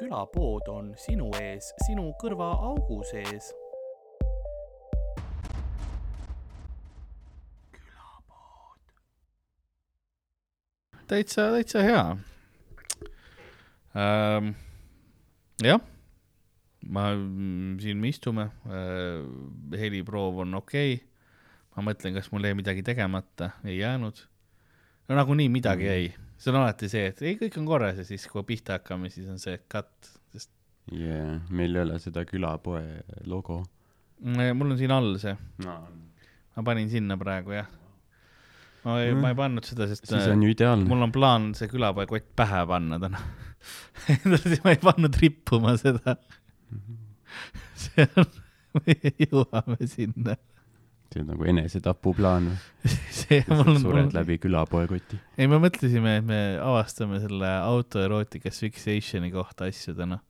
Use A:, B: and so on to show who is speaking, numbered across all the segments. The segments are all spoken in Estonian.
A: külapood on sinu ees, sinu kõrvaaugu sees.
B: täitsa, täitsa hea ähm,. jah, ma, siin me istume äh,, heliproov on okei okay. ma mõtlen, kas mul jäi midagi tegemata, ei jäänud. no nagunii midagi jäi, see on alati see, et ei, kõik on korras ja siis, kui pihta hakkame, siis on see cut, sest
C: yeah, meil ei ole seda külapoe logo
B: mm, mul on siin all see,
C: no..
B: ma panin sinna praegu jah. ma ei mm., ma ei pannud seda, sest
C: siis on ju ideaalne.
B: mul on plaan see külapoe kott pähe panna täna ma ei pannud rippuma seda. see on, me jõuame sinna.
C: See on nagu enesetapuplaan või?
B: see mul on,
C: sured läbi külapoe koti.
B: ei, me mõtlesime, et me avastame selle autoerootika asphyxiation'i kohta asju täna.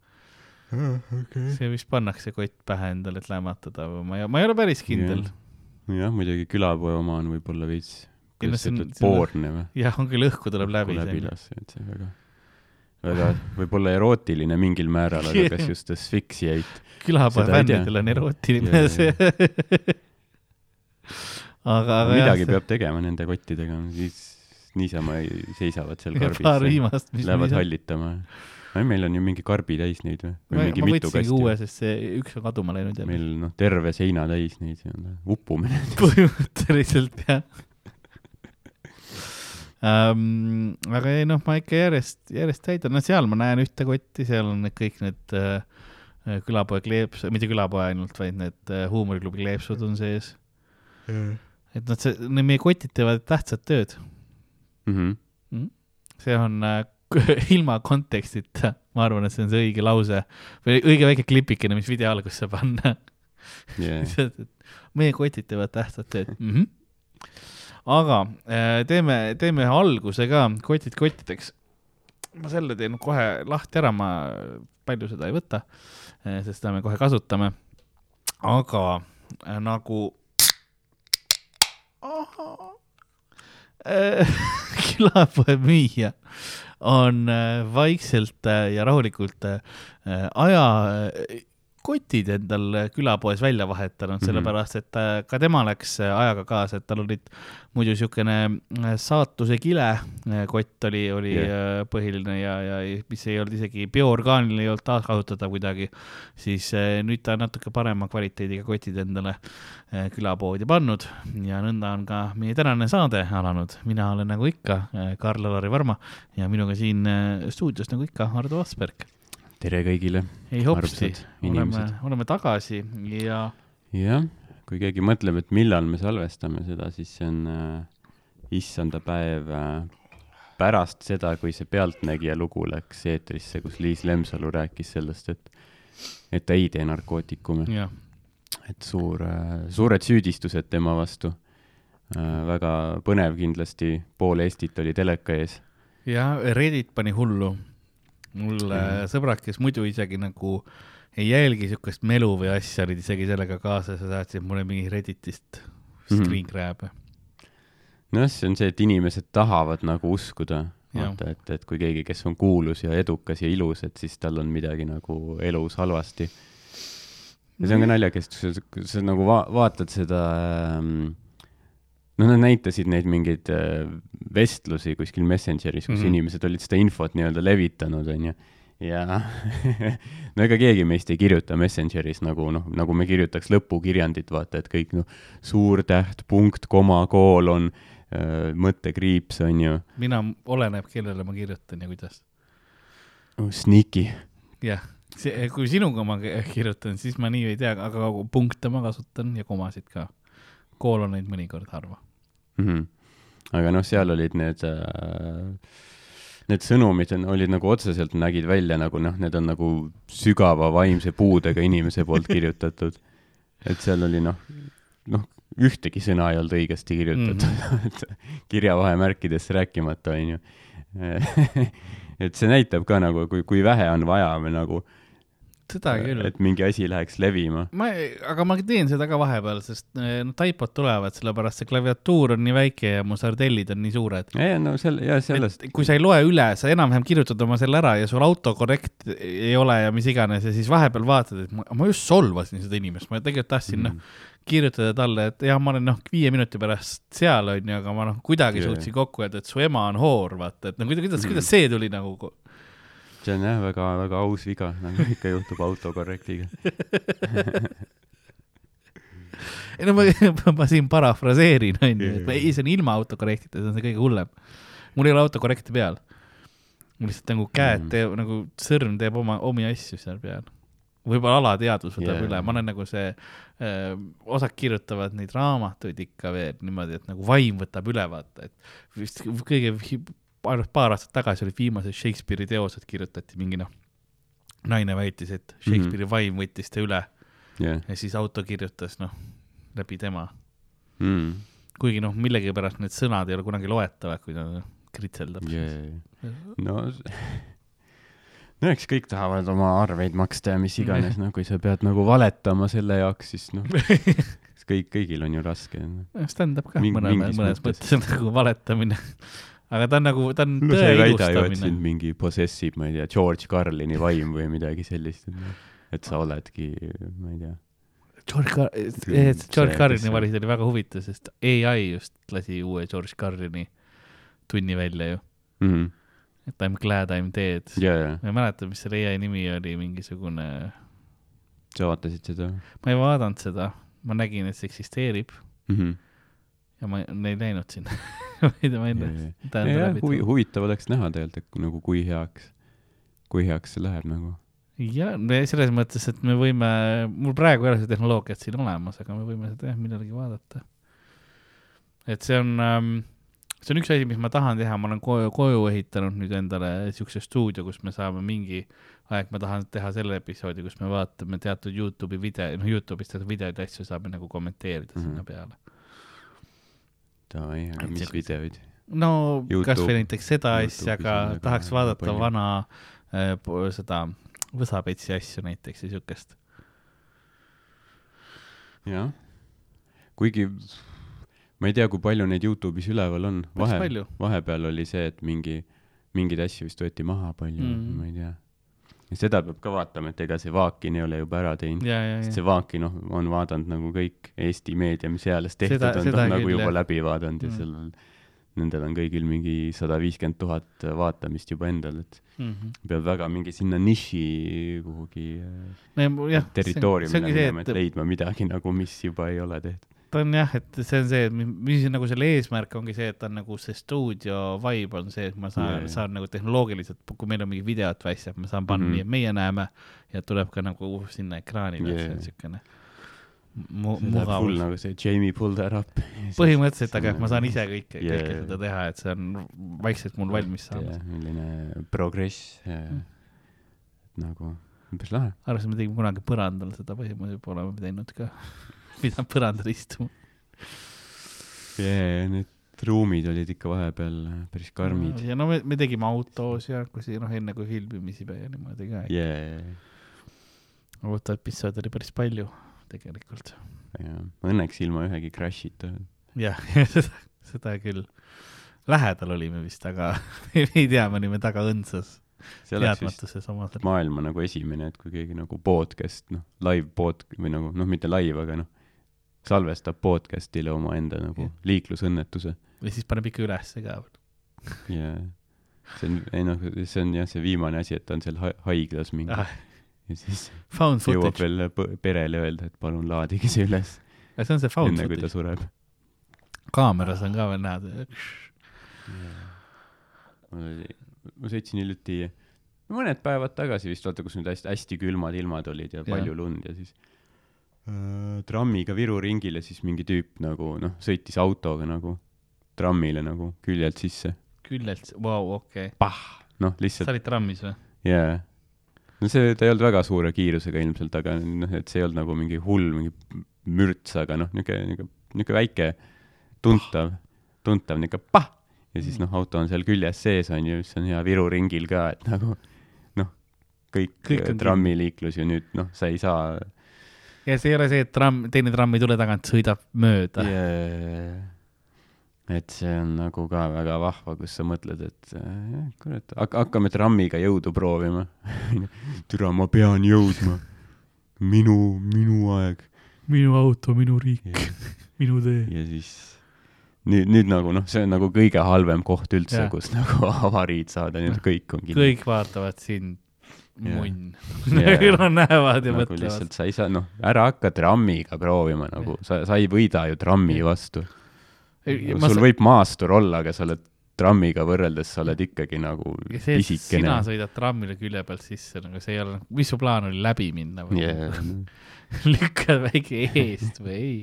C: Okay.
B: see vist pannakse kott pähe endale, et lämmatada või ma ei, ma ei ole päris kindel.
C: jah, muidugi külapoe oma on võib-olla veits, kuidas
B: see on-
C: ütled, poorne või?
B: jah, on küll, õhku tuleb läbi.
C: läbi lasta, et see väga, väga võib-olla erootiline mingil määral, aga kas just asphyxiate.
B: külapoe fännidel on erootiline see. aga, aga
C: midagi peab tegema nende kottidega, siis niisama ei- seisavad seal
B: paar
C: karbis,
B: viimast, mis
C: lähevad hallitama. meil on ju mingi karbi täis neid või?
B: ma,
C: mingi
B: ma võtsingi uue, sest see üks on kaduma läinud
C: meil noh, terve seina täis neid, upume neid.
B: põhimõtteliselt jah um,. aga ei noh, ma ikka järjest, järjest täidan, no seal ma näen ühte kotti, seal on need kõik need äh, külapoe kleeps, mitte külapoe ainult, vaid need äh, huumoriklubi kleepsud on sees. Et nad, see, meie kotid teevad tähtsat tööd,
C: Mhm.
B: see on äh, ilma kontekstita, ma arvan, et see on see õige lause või õige väike klipikene, mis video algusse panna et meie kotid teevad tähtsat tööd mm. -hmm. aga äh, teeme, teeme ühe alguse ka, kotid kottideks. ma selle teen kohe lahti ära, ma palju seda ei võta, sest seda me kohe kasutame. aga äh, nagu. külapoe müüja on äh, vaikselt äh, ja rahulikult äh, aja kotid endal külapoes välja vahetanud.
C: Mhm.
B: sellepärast et äh, ka tema läks äh, ajaga kaasa, et tal olid muidu siukene äh, saatuse kile kott oli, oli yeah. põhiline ja, ja mis ei olnud isegi bioorgaaniline, ei olnud taaskasutatav kuidagi, siis nüüd ta on natuke parema kvaliteediga kotid endale külapoodi pannud ja nõnda on ka meie tänane saade alanud. mina olen nagu ikka Karl-Alari Varma ja minuga siin stuudios nagu ikka Hardo Asperg.
C: Tere kõigile.
B: ei
C: Armsad,
B: oleme oleme tagasi ja
C: jah, kui keegi mõtleb, et millal me salvestame seda, siis see on äh, issandapäev äh, pärast seda, kui see Pealtnägija lugu läks eetrisse, kus Liis Lemsalu rääkis sellest, et, et ta ei tee narkootikume,
B: jah,
C: et suur äh,, suured süüdistused tema vastu äh,. väga põnev kindlasti, pool Eestit oli teleka ees.
B: ja Reddit pani hullu. Mul
C: Mhm.
B: sõbrad, kes muidu isegi nagu ei jälgi siukest melu või asja, olid isegi sellega kaasas ja saatsid mulle mingi Redditist
C: Mhm.
B: screen grab'e.
C: noh, see on see, et inimesed tahavad nagu uskuda, vaata, et, et kui keegi, kes on kuulus ja edukas ja ilus, et siis tal on midagi nagu elus halvasti. ja see on ka naljakas, sa nagu va-, vaatad seda ähm, noh, nad näitasid neid mingeid äh, vestlusi kuskil Messengeris, kus mm. -hmm. inimesed olid seda infot nii-öelda levitanud, onju. ja no ega keegi meist ei kirjuta Messengeris nagu noh, nagu me kirjutaks lõpukirjandit, vaata, et kõik noh, suurtäht, punkt, koma, koolon, mõttekriips, onju.
B: mina, oleneb, kellele ma kirjutan ja kuidas.
C: Sniki.
B: jah, see, kui sinuga ma ki- kirjutan, siis ma nii ei tea, aga punkte ma kasutan ja komasid ka. kooloneid mõnikord harva.
C: mm. -hmm. aga noh, seal olid need äh,, need sõnumid on, olid nagu otseselt nägid välja nagu noh, need on nagu sügava vaimse puudega inimese poolt kirjutatud. et seal oli noh, noh, ühtegi sõna ei olnud õigesti kirjutatud mm, -hmm. kirjavahemärkidest rääkimata, onju. et see näitab ka nagu, kui, kui vähe on vaja või nagu
B: seda küll.
C: et mingi asi läheks levima.
B: ma, aga ma teen seda ka vahepeal, sest eh, no taipod tulevad, sellepärast see klaviatuur on nii väike ja mu sardellid on nii suured.
C: ei, no selle, ja sellest,
B: kui sa ei loe üle, sa enam-vähem kirjutad oma selle ära ja sul autokorrekt ei ole ja mis iganes ja siis vahepeal vaatad, et ma, ma just solvasin seda inimest, ma tegelikult tahtsin noh, kirjutada talle, et jah, ma olen noh, viie minuti pärast seal onju, aga ma noh, kuidagi
C: Jaa.
B: suutsin kokku öelda, et su ema on hoor, vaata, et no kuidas, kuidas, see tuli nagu
C: see on jah, väga, väga aus viga, nagu ikka juhtub autokorrektiga.
B: ei no ma, ma siin parafraseerin, onju, et ei, see on ilma autokorrektita, see on see kõige hullem. mul ei ole autokorrekti peal. mul lihtsalt nagu käed
C: Mm.
B: teeb nagu sõrm teeb oma, omi asju seal peal. võib-olla alateadvus võtab yeah. üle, ma olen nagu see äh,, osad kirjutavad neid raamatuid ikka veel niimoodi, et nagu vaim võtab üle, vaata, et vist kõige, ainult paar aastat tagasi olid viimased Shakespeare'i teosed kirjutati mingi noh, naine väitis, et Shakespeare'i mm -hmm. vaim võttis ta üle
C: jah.
B: ja siis auto kirjutas noh, läbi tema
C: Mm.
B: kuigi noh, millegipärast need sõnad ei ole kunagi loetavad, kui ta noh, kritseldab
C: Yeah. no, no eks kõik tahavad oma arveid maksta ja mis iganes, no kui sa pead nagu valetama selle jaoks, siis noh, kõik, kõigil on ju raske.
B: Noh, stand-up ka
C: Ming-
B: mõne, mõnes
C: mõttes
B: on nagu valetamine. Aga ta on nagu, ta on
C: no
B: tõe ilustamine.
C: mingi possessive, ma ei tea, George Carlini vaim või midagi sellist, et noh, sa oledki, ma ei tea.
B: George Car-,
C: See-
B: George
C: see-
B: Carlini valis oli väga huvitav, sest ai just lasi uue George Carlini tunni välja ju,
C: Mhm.
B: et I m glad I m dead.
C: ja, ja,
B: ma ei mäleta, mis selle ai nimi oli, mingisugune,
C: sa vaatasid seda
B: ma ei vaadanud seda, ma nägin, et see eksisteerib
C: mm? -hmm.
B: Ja ma ei- läinud sinna ma ei tea, ma ei on
C: jah, huvi, huvitav oleks näha tegelikult, et nagu kui heaks, kui heaks see läheb nagu.
B: ja selles mõttes, et me võime, mul praegu ei ole seda tehnoloogiat siin olemas, aga me võime seda jah millalgi vaadata. et see on ähm,, see on üks asi, mis ma tahan teha, ma olen koju, koju ehitanud nüüd endale siukse stuudio, kus me saame mingi aeg, ma tahan teha selle episoodi, kus me vaatame teatud Youtube'i video, noh Youtube'is teatud videoid ja asju saame nagu kommenteerida mm
C: Mhm.
B: -hmm. sinna peale.
C: Davai, aga mis
B: see-
C: videoid?
B: no kasvõi näiteks seda asja, aga tahaks vaadata
C: palju.
B: vana äh, seda võsapetsi asju näiteks ja siukest.
C: jah, kuigi ma ei tea, kui palju neid Youtube'is üleval on, vahe, vahepeal oli see, et mingi, mingeid asju vist võeti maha palju
B: Mm.
C: mm., ma ei tea. Ja seda peab ka vaatama, et ega see Vaakin ei ole juba ära teinud. sest see Vaakin, noh, on vaadanud nagu kõik Eesti meedia, mis eales tehtud
B: Seda-
C: on, ta on nagu
B: küll,
C: juba
B: jah.
C: läbi vaadanud ja
B: Mm.
C: sellel, nendel on kõigil mingi sada viiskümmend tuhat vaatamist juba endal, et
B: mm. -hmm.
C: peab väga mingi sinna niši kuhugi
B: no ja, jah,
C: territooriumile minema, et leidma midagi nagu, mis juba ei ole tehtud.
B: Ta on jah, et see on see, mis nagu selle eesmärk ongi see, et ta on nagu see stuudio vibe on see, et ma saan yeah, saan nagu tehnoloogiliselt, kui meil on mingi videot või asja, ma saan panna
C: Mhm.
B: nii, et meie näeme ja tuleb ka nagu sinna ekraanile yeah., see on siukene mu-, mugavus.
C: nagu see Jamie pull that up.
B: põhimõtteliselt, aga ma saan ise kõike
C: Jaa,
B: kõike seda teha, et see on vaikselt mul valmis saamas.
C: selline progress äh,
B: Mm.
C: nagu umbes lahe.
B: arvestades, me tegime kunagi põrandal seda põhimõtteliselt, oleme teinud ka, pidanud põrandal istuma.
C: jaa, need ruumid olid ikka vahepeal päris karmid.
B: ja no me, me tegime autos ja kui noh, enne kui filmimisi ja niimoodi ka.
C: jaa,
B: autoepisoode oli päris palju tegelikult.
C: jaa, õnneks ilma ühegi crash'ita.
B: jah, seda, seda küll. lähedal olime vist, aga ei tea, me olime taga õndsas
C: see oleks vist maailma nagu esimene, et kui keegi nagu podcast, noh, live pod- või nagu noh, mitte live, aga noh, salvestab podcast'ile omaenda nagu
B: Jah.
C: liiklusõnnetuse
B: või siis paneb ikka ülesse ka.
C: ja see on, ei noh, see on jah, see viimane asi, et ta on seal ha- haiglas mingi
B: Ah,
C: ja siis
B: found
C: jõuab
B: footage,
C: veel perele öelda, et palun laadige see üles,
B: see on see found
C: enne kui ta
B: footage,
C: sureb.
B: kaameras on ka veel näha.
C: ma sõitsin hiljuti, mõned päevad tagasi vist, vaata, kus nüüd hästi, hästi külmad ilmad olid ja
B: Jah.
C: palju lund ja siis trammiga Viru ringile siis mingi tüüp nagu noh, sõitis autoga nagu trammile nagu küljelt sisse.
B: küljelt, vau, okei.
C: pah, noh,
B: sa
C: lihtsalt
B: olid trammis või?
C: jaa. no see, ta ei olnud väga suure kiirusega ilmselt, aga noh, et see ei olnud nagu mingi hull mingi mürts, aga noh, niisugune, niisugune, niisugune väike tuntav, tuntav niisugune pah ja siis noh, auto on seal küljes sees onju, mis on hea Viru ringil ka, et nagu noh, kõik,
B: on
C: kõik trammiliiklus ju nüüd noh, sa ei saa
B: ja see ei ole see, et tramm, teine tramm ei tule tagant, sõidab mööda
C: yeah.. et see on nagu ka väga vahva, kus sa mõtled, et äh, kurat, hakkame trammiga jõudu proovima. türa, ma pean jõudma. minu, minu aeg.
B: minu auto, minu riik,
C: ja
B: minu tee.
C: siis nüüd, nüüd nagu noh, see on nagu kõige halvem koht üldse kus nagu avariid saada, nii et kõik on kinni.
B: kõik vaatavad sind. munn.
C: Jah.
B: Nad näevad ja
C: nagu
B: mõtlevad
C: lihtsalt. sa ei saa, noh, ära hakka trammiga proovima nagu, sa, sa ei võida ju trammi vastu. sul
B: Sa...
C: võib maastur olla, aga sa oled trammiga võrreldes, sa oled ikkagi nagu
B: Ja see,
C: pisikene
B: sina. sõidad trammile külje pealt sisse, nagu see ei ole, mis su plaan oli, läbi minna või
C: Yeah.
B: lükkad väike eest või ei?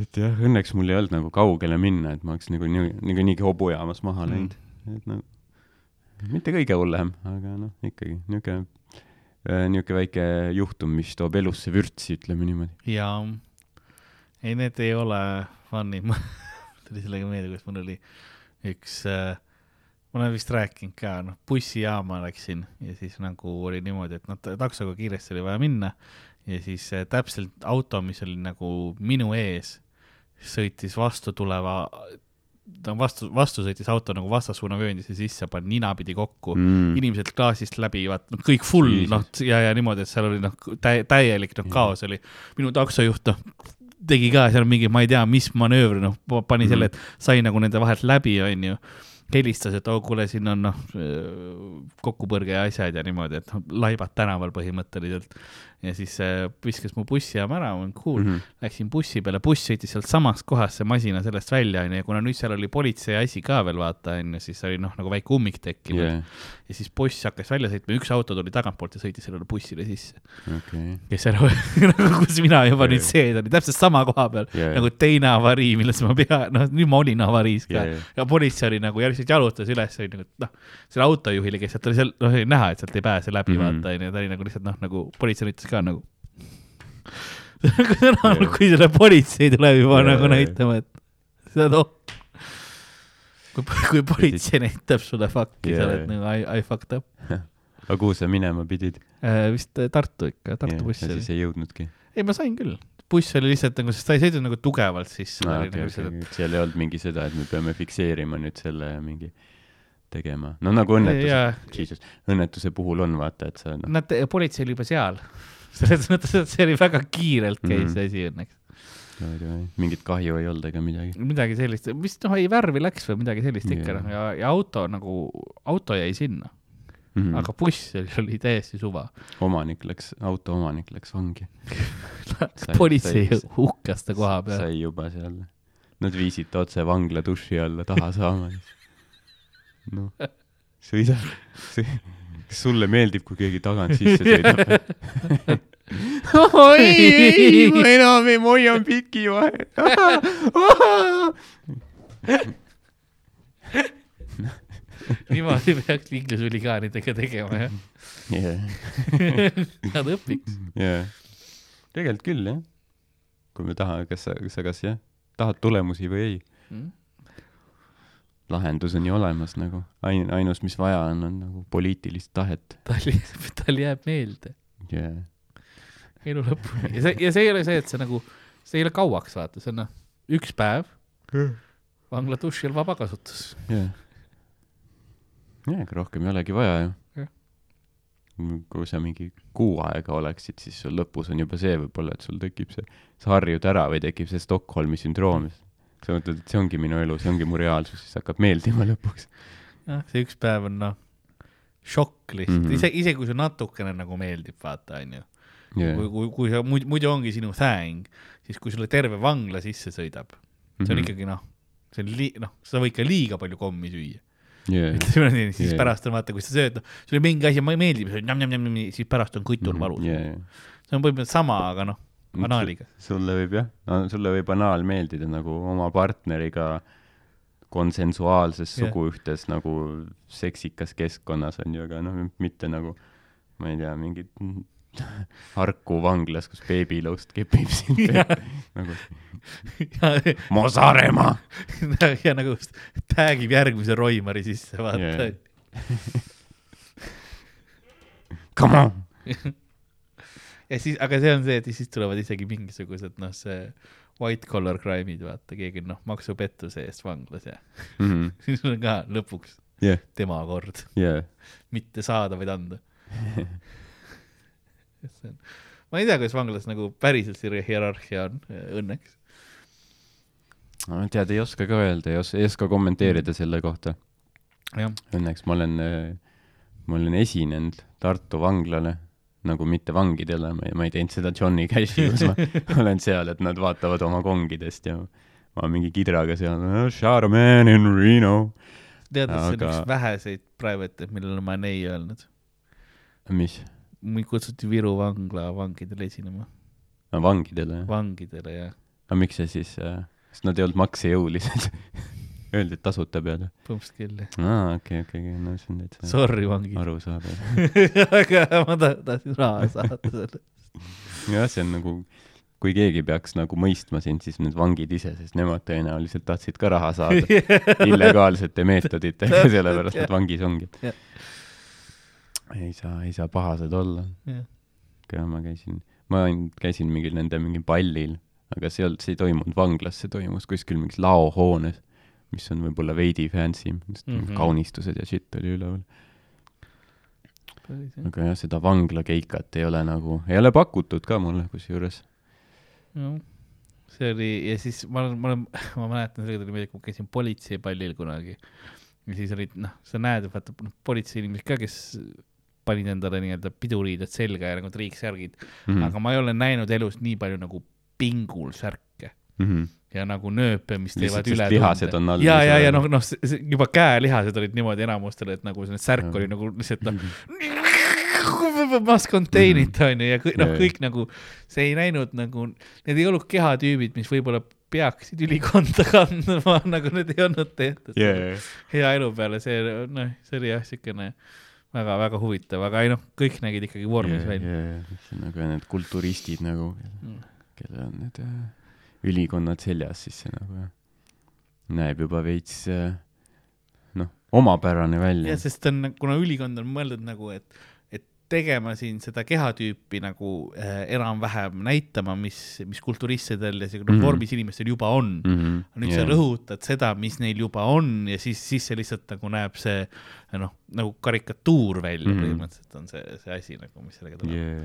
C: et jah, õnneks mul ei olnud nagu kaugele minna, et ma oleks nagu nii, niikuinii hobujaamas maha
B: Mm.
C: läinud mm.. et nagu, mitte kõige hullem, aga noh, ikkagi niisugune, niisugune väike juhtum, mis toob elusse vürtsi, ütleme niimoodi.
B: jaa, ei need ei ole fun'i, mul tuli sellega meelde, kuidas mul oli üks äh,, ma olen vist rääkinud ka, noh, bussijaama läksin ja siis nagu oli niimoodi, et noh, taksoga kiiresti oli vaja minna ja siis äh, täpselt auto, mis oli nagu minu ees, sõitis vastu tuleva, ta vastu, vastu sõitis auto nagu vastassuunavööndisse sisse, pani ninapidi kokku mm., inimesed klaasist läbi, vaat noh, kõik full noh, ja, ja niimoodi, et seal oli noh, täi-, täielik noh, kaos oli. minu taksojuht noh, tegi ka seal mingi, ma ei tea, mis manöövri, noh, pani selle, et sai nagu nende vahelt läbi, onju. helistas, et oh kuule, siin on noh, kokkupõrge ja asjad ja niimoodi, et noh, laibad tänaval põhimõtteliselt. ja siis äh, viskas mu bussijaama ära, ma olin cool mm. -hmm. läksin bussi peale, buss sõitis sealt samast kohast see masina sellest välja, onju, ja kuna nüüd seal oli politsei asi ka veel, vaata, onju, siis oli noh, nagu väike ummik tekkinud yeah.. ja siis buss hakkas välja sõitma, üks auto tuli tagantpoolt ja sõitis sellele bussile sisse.
C: okei.
B: kes seal, kus mina juba nüüd sees olin, täpselt sama koha peal yeah. nagu teine avarii, millest ma pea, noh, nüüd ma olin avariis ka yeah, ja politsei oli nagu järsult jalutas üles, oli nagu, noh, selle autojuhile, kes sealt oli seal, noh, oli näha, et sealt ei pääse läbi mm. -hmm. vaata, onju, ta oli nagu lihtsalt noh, nagu politsei üritas ka nagu. kui selle politsei tuleb juba
C: Jaa,
B: nagu näitama, et sa oled oh. kui, kui politsei näitab sulle fuck'i, sa
C: Jaa,
B: oled nagu I, I fucked up.
C: aga kuhu sa minema pidid?
B: vist äh, Tartu ikka, Tartu buss
C: ja
B: oli
C: siis. ei jõudnudki.
B: ei, ma sain küll. Buss oli lihtsalt nagu, sest ta ei sõitnud nagu tugevalt sisse no,.
C: okei,
B: Nagu
C: okei, seal ei olnud mingi seda, et me peame fikseerima nüüd selle mingi tegema. no nagu õnnetuse, õnnetuse puhul on vaata, et sa noh,
B: nad, politsei oli juba seal. selles mõttes, et see oli väga kiirelt käis
C: Mhm.
B: see asi õnneks.
C: mingit kahju ei olnud ega midagi.
B: midagi sellist, vist noh, ei värvi läks või midagi sellist ikka
C: Jaa.
B: noh, ja, ja auto nagu, auto jäi sinna,
C: Mm.
B: aga buss oli, oli täiesti suva.
C: omanik läks, auto omanik läks vangi.
B: Politsei hukkas ta koha peal.
C: sai juba seal, nad viisid ta otse vangla duši alla taha saama. noh, sõida, kas sulle meeldib, kui keegi tagant sisse sõidab? oi, ei, ma enam ei, ma hoian piki vahel.
B: niimoodi peaks liiklushuligaanidega tegema jah. Nad õpiks.
C: jaa, tegelikult küll jah. kui me tahame, kas sa, sa kas jah, tahad tulemusi või ei, lahendus on ju olemas nagu, ain-, ainus, mis vaja on, on nagu poliitilist tahet
B: tal, tal jääb meelde
C: yeah..
B: elu lõpuni ja see, ja see ei ole see, et see nagu, see ei ole kauaks, vaata, see on noh, üks päev, vangla dušil vabakasutus.
C: jah, ega rohkem ei olegi vaja ju
B: Jah..
C: kui sa mingi kuu aega oleksid, siis sul lõpus on juba see võib-olla, et sul tekib see, sa harjud ära või tekib see Stockholmi sündroom. sa mõtled, et see ongi minu elu, see ongi mu reaalsus, siis hakkab meeldima lõpuks.
B: jah, see üks päev on noh, šokk lihtsalt mm. -hmm. ise, isegi kui see natukene nagu meeldib, vaata, onju. Kui, kui, kui sa muidu, muidu ongi sinu thing, siis kui sulle terve vangla sisse sõidab, see on
C: Mhm.
B: ikkagi noh, see on li-, noh, sa võid ka liiga palju kommi süüa.
C: Yeah.
B: siis
C: Jaa.
B: pärast on vaata, kui sa sööd, noh, sulle mingi asi ma- meeldib, siis pärast on kõtul valus.
C: yeah..
B: see on põhimõtteliselt sama, aga noh, banaaliga.
C: sulle võib jah no,, sulle võib banaal meeldida nagu oma partneriga konsensuaalses
B: Jah.
C: suguühtes nagu seksikas keskkonnas on ju, aga noh, mitte nagu ma ei tea, mingit Harku vanglas, kus beebilõust kepib sind nagu Mo Saaremaa.
B: ja nagu tagib järgmise Roimari sisse, vaata.
C: Jaa. come on.
B: ja siis, aga see on see, et siis tulevad isegi mingisugused noh, see white collar crime'id, vaata, keegi on noh, maksupettuse eest vanglas ja siis on ka lõpuks
C: jah,
B: tema kord,
C: jah,
B: mitte saada, vaid anda. ma ei tea, kuidas vanglas nagu päriselt see hierarhia on, õnneks.
C: tead, ei oska ka öelda, ei oska, ei oska kommenteerida selle kohta. Õnneks ma olen, ma olen esinenud Tartu vanglale, nagu mitte vangidele, ma ei, ma ei teinud seda Johnny Cashi, kus ma olen seal, et nad vaatavad oma kongidest ja ma mingi kidraga seal, shot a man in Reno.
B: tead, et see on üks väheseid private'id, millele ma olen ei öelnud.
C: mis?
B: Mind kutsuti Viru vangla vangidele esinema,
C: vangidele?
B: vangidele ja
C: aga miks see siis, sest nad ei olnud maksejõulised? Öeldi, et tasuta peale.
B: põhimõtteliselt küll jah.
C: aa, okei, okei, okei, no see on täitsa
B: Sorry, vangid.
C: arusaadav.
B: aga ma ta- tahtsin raha saada selle.
C: jah, see on nagu, kui keegi peaks nagu mõistma sind, siis need vangid ise, sest nemad tõenäoliselt tahtsid ka raha saada illegaalsete meetoditega, sellepärast nad vangis ongi
B: Jah..
C: Ei saa, ei saa pahased olla.
B: Jah.
C: aga ma käisin, ma ainult käisin mingil nende mingil pallil, aga see olnud, see ei toimunud vanglas, see toimus kuskil mingis laohoones, mis on võib-olla veidi fancy mm. -hmm. kaunistused ja shit oli üleval. aga jah, seda vanglakeikat ei ole nagu, ei ole pakutud ka mulle kusjuures.
B: noh, see oli ja siis ma olen, ma olen, ma mäletan, sellega tuli meelde, kui ma käisin politseipallil kunagi. ja siis olid, noh, sa näed, vaata noh, politseiinimesed ka, kes panid endale nii-öelda piduriided selga ja nagu triiksärgid mm,
C: Mhm.
B: -hmm. aga ma ei ole näinud elus nii palju nagu pingul särke
C: -hmm.
B: ja nagu nööpe, mis teevad üle
C: lihased on all
B: ja, ja, ja noh, noh, juba käelihased olid niimoodi enamustel, et nagu see särk
C: Jah.
B: oli nagu lihtsalt noh, must contain it onju ja kõik, noh kõik nagu, see ei näinud nagu, need ei olnud kehatüübid, mis võib-olla peaksid ülikonda kandma, nagu need ei olnud tehtud
C: yeah..
B: hea elu peale, see noh, see oli jah, siukene väga-väga huvitav, aga ei noh, kõik nägid ikkagi vormis välja.
C: nagu need kulturistid nagu,
B: Mm.
C: kellel on need äh, ülikonnad seljas, siis see nagu näeb juba veits äh, noh, omapärane välja
B: jah,. sest on, kuna ülikond on mõeldud nagu, et tegema siin seda kehatüüpi nagu äh, enam-vähem näitama, mis, mis kulturistidel ja siuke
C: Mhm.
B: mm -hmm. vormis inimestel juba on mm.
C: mm. -hmm.
B: nüüd yeah. sa rõhutad seda, mis neil juba on ja siis, siis see lihtsalt nagu näeb see noh, nagu karikatuur välja mm. -hmm. põhimõtteliselt on see, see asi nagu, mis sellega tuleb yeah..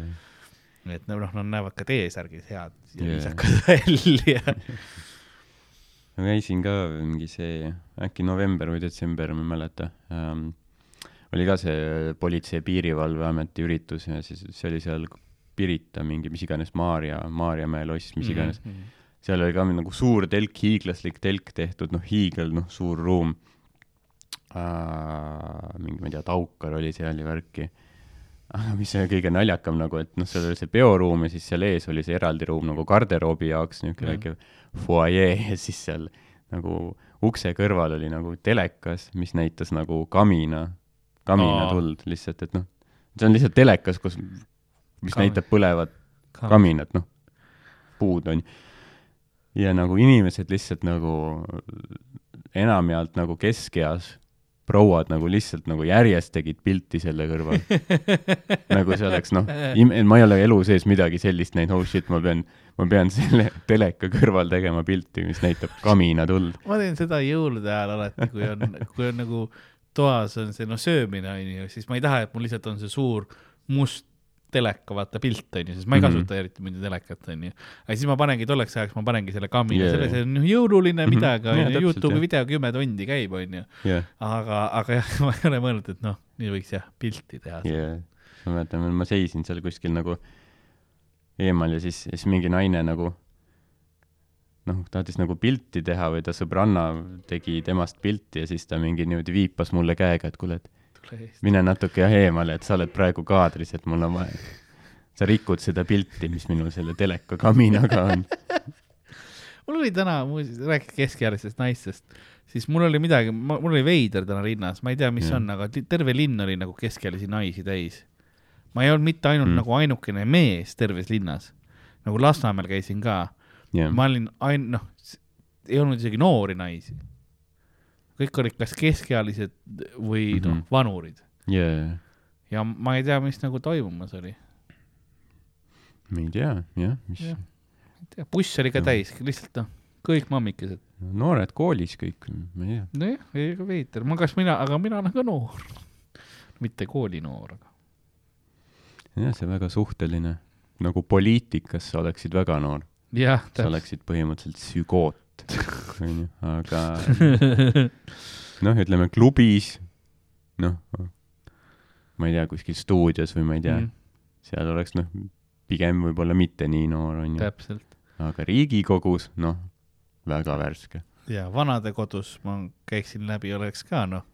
C: yeah.
B: et noh, nad näevad ka T-särgis head ja
C: Jaa.
B: viisakad välja.
C: ma käisin ka mingi see, äkki november või detsember, ma ei mäleta ähm,. Oli ka see Politsei- ja Piirivalveameti üritus ja siis see oli seal Pirita mingi, mis iganes Maarja, Maarjamäe loss,
B: Mhm.
C: mis iganes. seal oli ka nagu suur telk, hiiglaslik telk tehtud, noh, hiigel, noh, suur ruum äh,. mingi, ma ei tea, Taukar oli seal ja värki. aga mis see kõige naljakam nagu, et noh, seal oli see peoruum ja siis seal ees oli see eraldi ruum nagu garderoobi jaoks, niisugune
B: Jah.
C: väike fuajee ja siis seal nagu ukse kõrval oli nagu telekas, mis näitas nagu kamina, kaminatuld lihtsalt, et noh, see on lihtsalt telekas, kus, mis
B: Kami-
C: näitab põlevat kaminat, noh, puud on ju. ja nagu inimesed lihtsalt nagu enamjaolt nagu keskeas prouad nagu lihtsalt nagu järjest tegid pilti selle kõrval. nagu see oleks noh, ma ei ole elu sees midagi sellist näinud, oh shit, ma pean, ma pean selle teleka kõrval tegema pilti, mis näitab kaminatuld.
B: ma teen seda jõulude ajal alati, kui on, kui on nagu toas on see noh, söömine onju, siis ma ei taha, et mul lihtsalt on see suur must teleka, vaata pilt onju, sest ma ei
C: Mhm.
B: kasuta eriti muidu telekat onju. aga siis ma panengi tolleks ajaks, ma panengi selle kamina
C: Yeah.
B: yeah., selle, see on jõululine
C: Mhm.
B: midagi
C: Jaa,
B: onju,
C: täpselt,
B: Youtube'i video kümme tundi käib onju.
C: jah,
B: aga, aga jah, ma ei ole mõelnud, et noh, nii võiks jah pilti teha.
C: ja ma mäletan, ma seisin seal kuskil nagu eemal ja siis, siis mingi naine nagu noh, tahtis nagu pilti teha või ta sõbranna tegi temast pilti ja siis ta mingi niimoodi viipas mulle käega, et kuule, et mine natuke jah eemale, et sa oled praegu kaadris, et mul on vaja. sa rikud seda pilti, mis minul selle teleka kaminaga on.
B: mul oli täna, muuseas, rääkides keskealistest naistest, siis mul oli midagi, mul oli veider täna linnas, ma ei tea, mis
C: Jah.
B: on, aga terve linn oli nagu keskealisi naisi täis. ma ei olnud mitte ainult
C: mm.
B: nagu ainukene mees terves linnas, nagu Lasnamäel käisin ka,
C: jah,
B: ma olin ain-, noh, ei olnud isegi noori naisi. kõik olid kas keskealised või mm -hmm. noh
C: Mhm.,
B: vanurid
C: jaa,
B: ja ma ei tea, mis nagu toimumas oli.
C: ma ei tea, jah, mis
B: Jah. ei tea, buss oli ka
C: Jah.
B: täis, lihtsalt noh, kõik mammikesed.
C: noored koolis kõik, ma ei tea.
B: nojah, ega veider, ma, kas mina, aga mina olen ka noor. mitte koolinoor, aga.
C: jah, see väga suhteline. nagu poliitikas sa oleksid väga noor, sa oleksid põhimõtteliselt sügoot, onju, aga noh, ütleme klubis, noh, ma ei tea, kuskil stuudios või ma ei tea mm., seal oleks noh, pigem võib-olla mitte nii noor, onju,
B: täpselt.
C: aga Riigikogus, noh, väga värske.
B: ja vanadekodus ma käiksin läbi, oleks ka noh,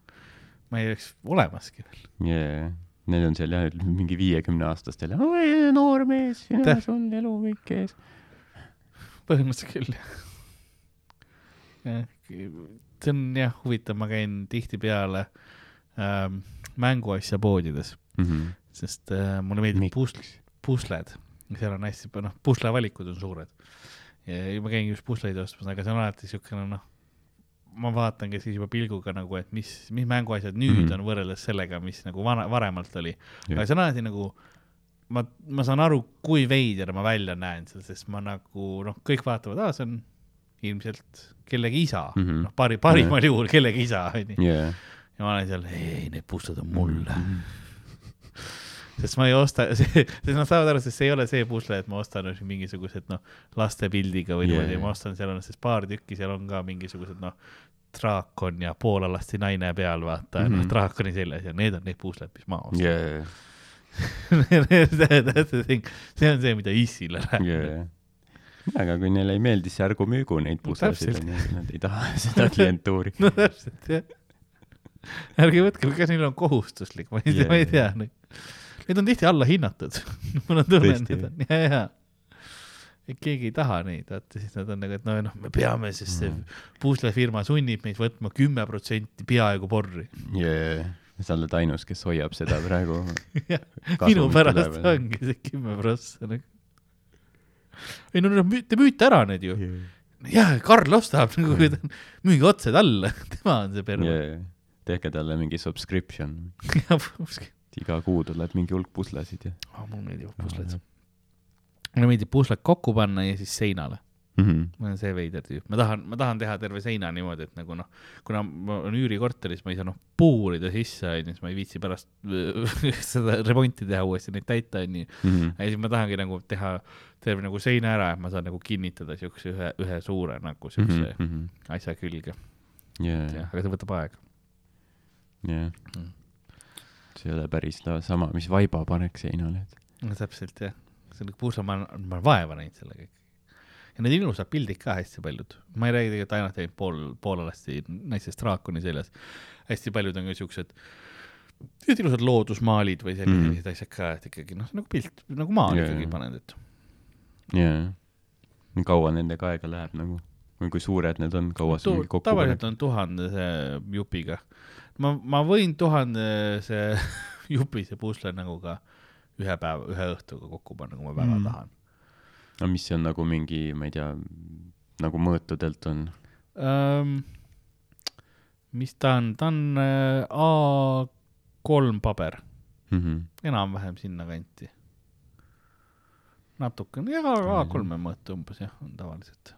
B: ma ei oleks olemaski veel.
C: Yeah. Need on seal jah, mingi viiekümne aastastel, oi noor mees, sul elu kõik ees.
B: Põhimõtteliselt küll, jah. see on jah huvitav, ma käin tihtipeale ähm, mänguasja poodides,
C: Mhm.
B: sest äh, mulle meeldib pus-, pusled, seal on hästi, noh, puslevalikud on suured. ja ma käin just pusleid ostmas, aga see on alati siukene noh, ma vaatangi siis juba pilguga nagu, et mis, mis mänguasjad nüüd mm. -hmm. on võrreldes sellega, mis nagu vana, varemalt oli. Aga see on alati nagu, ma, ma saan aru, kui veider ma välja näen seal, sest ma nagu noh, kõik vaatavad, aa, see on ilmselt kellegi isa mm. -hmm. noh, pari, parimal juhul kellegi isa, onju.
C: Yeah.
B: ja ma olen seal, ei, need pusled on mulle. sest ma ei osta, sest nad saavad aru, sest see ei ole see pusle, et ma ostan mingisugused noh, laste pildiga või niimoodi
C: jaa.
B: ma ostan, seal on siis paar tükki, seal on ka mingisugused noh, draakon ja poolalasti naine peal, vaata mm, -hmm. noh
C: Mhm.
B: draakoni seljas ja need on need pusled, mis ma ostan
C: Yeah.
B: That's the thing. see on see, mida Issile räägib
C: Yeah. aga kui neile ei meeldi, siis ärgu müügu neid
B: No täpselt.,
C: onju, nad ei taha seda klientuuri.
B: no täpselt jah. ärge võtke, kas neil on kohustuslik, ma ei tea, ma ei tea
C: Jaa..
B: Need on tihti allahinnatud. mul on tunne, et need on, ja, ja. et keegi ei taha neid, vaata siis nad on nagu, et no noh, me peame, sest see
C: Mm.
B: puuslefirma sunnib meid võtma kümme protsenti peaaegu porri.
C: Yeah. Sa oled ainus, kes hoiab seda praegu.
B: minu pärast ongi see kümme prossa nagu. ei no no te müüte ära need ju. jah, Karl ostab nagu, kui ta on, müüge otse talle, tema on see perve.
C: Yeah. tehke talle mingi subscription, iga kuu tuleb mingi hulk puslesid ja
B: mulle meeldivad pusled. mulle meeldib pusled kokku panna ja siis seinale.
C: mm. -hmm.
B: ma olen see veider tüüp, ma tahan, ma tahan teha terve seina niimoodi, et nagu noh, kuna ma olen üürikorteris, ma ei saa noh puurida sisse, onju, siis ma ei viitsi pärast seda remonti teha uuesti, neid täita, onju.
C: -hmm.
B: ja siis ma tahangi nagu teha terve nagu seina ära, et ma saan nagu kinnitada siukse ühe, ühe suure nagu siukse
C: Mm -hmm.
B: asja külge,
C: Yeah.
B: jah, aga see võtab aega.
C: jah
B: Mm..
C: see ei ole päris sama, mis vaiba paneks seinale,
B: no täpselt jah, see on nagu pusle, ma olen, vaeva näinud sellega ikkagi. Ja need ilusad pildid ka hästi paljud, ma ei räägi tegelikult ainult ainult pool, poolalasti naisest draakoni seljas. hästi paljud on ka siuksed, ilusad loodusmaalid või sellised
C: Mm.
B: mm. asjad ka, et ikkagi noh, nagu pilt, nagu maal yeah, ikkagi paned, et
C: jaa. kaua nendega aega läheb nagu või kui suured need on, kaua sa mingi kokku
B: tavaliselt on tuhandese jupiga. ma, ma võin tuhandese jupise pusle nagu ka ühe päeva, ühe õhtuga kokku panna, kui ma väga
C: mm.
B: tahan
C: no mis see on nagu mingi, ma ei tea, nagu mõõtudelt on?
B: ähm,. mis ta on, ta on äh, A3 paber,
C: Mm -hmm.
B: enam-vähem sinnakanti. natukene, jaa, A3-e mõõtu umbes jah, on tavaliselt.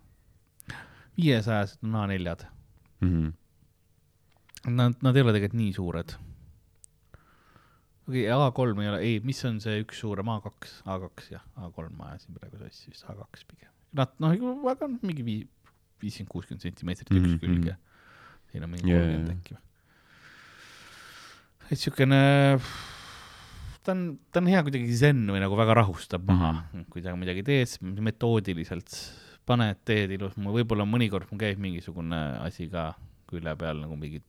B: viiesajased on A4-d,
C: Mm -hmm.
B: nad, nad ei ole tegelikult nii suured. Okei okay,, A3 ei ole, ei, mis on see üks suurem A2, A2 jah, A3 ma ajasin praegu sassi vist A2 pigem. Nad noh, väga noh, mingi vii-, viiskümmend, kuuskümmend sentimeetrit üks
C: Mhm,
B: külge
C: mhm..
B: siin on mingi kolmkümmend
C: jaa.
B: äkki või. et siukene, ta on, ta on hea kuidagi zen või nagu väga rahustab maha mm. -hmm. kui sa midagi teed, siis metoodiliselt paned, teed ilus, võib-olla mõnikord mul käib mingisugune asi ka külje peal nagu mingi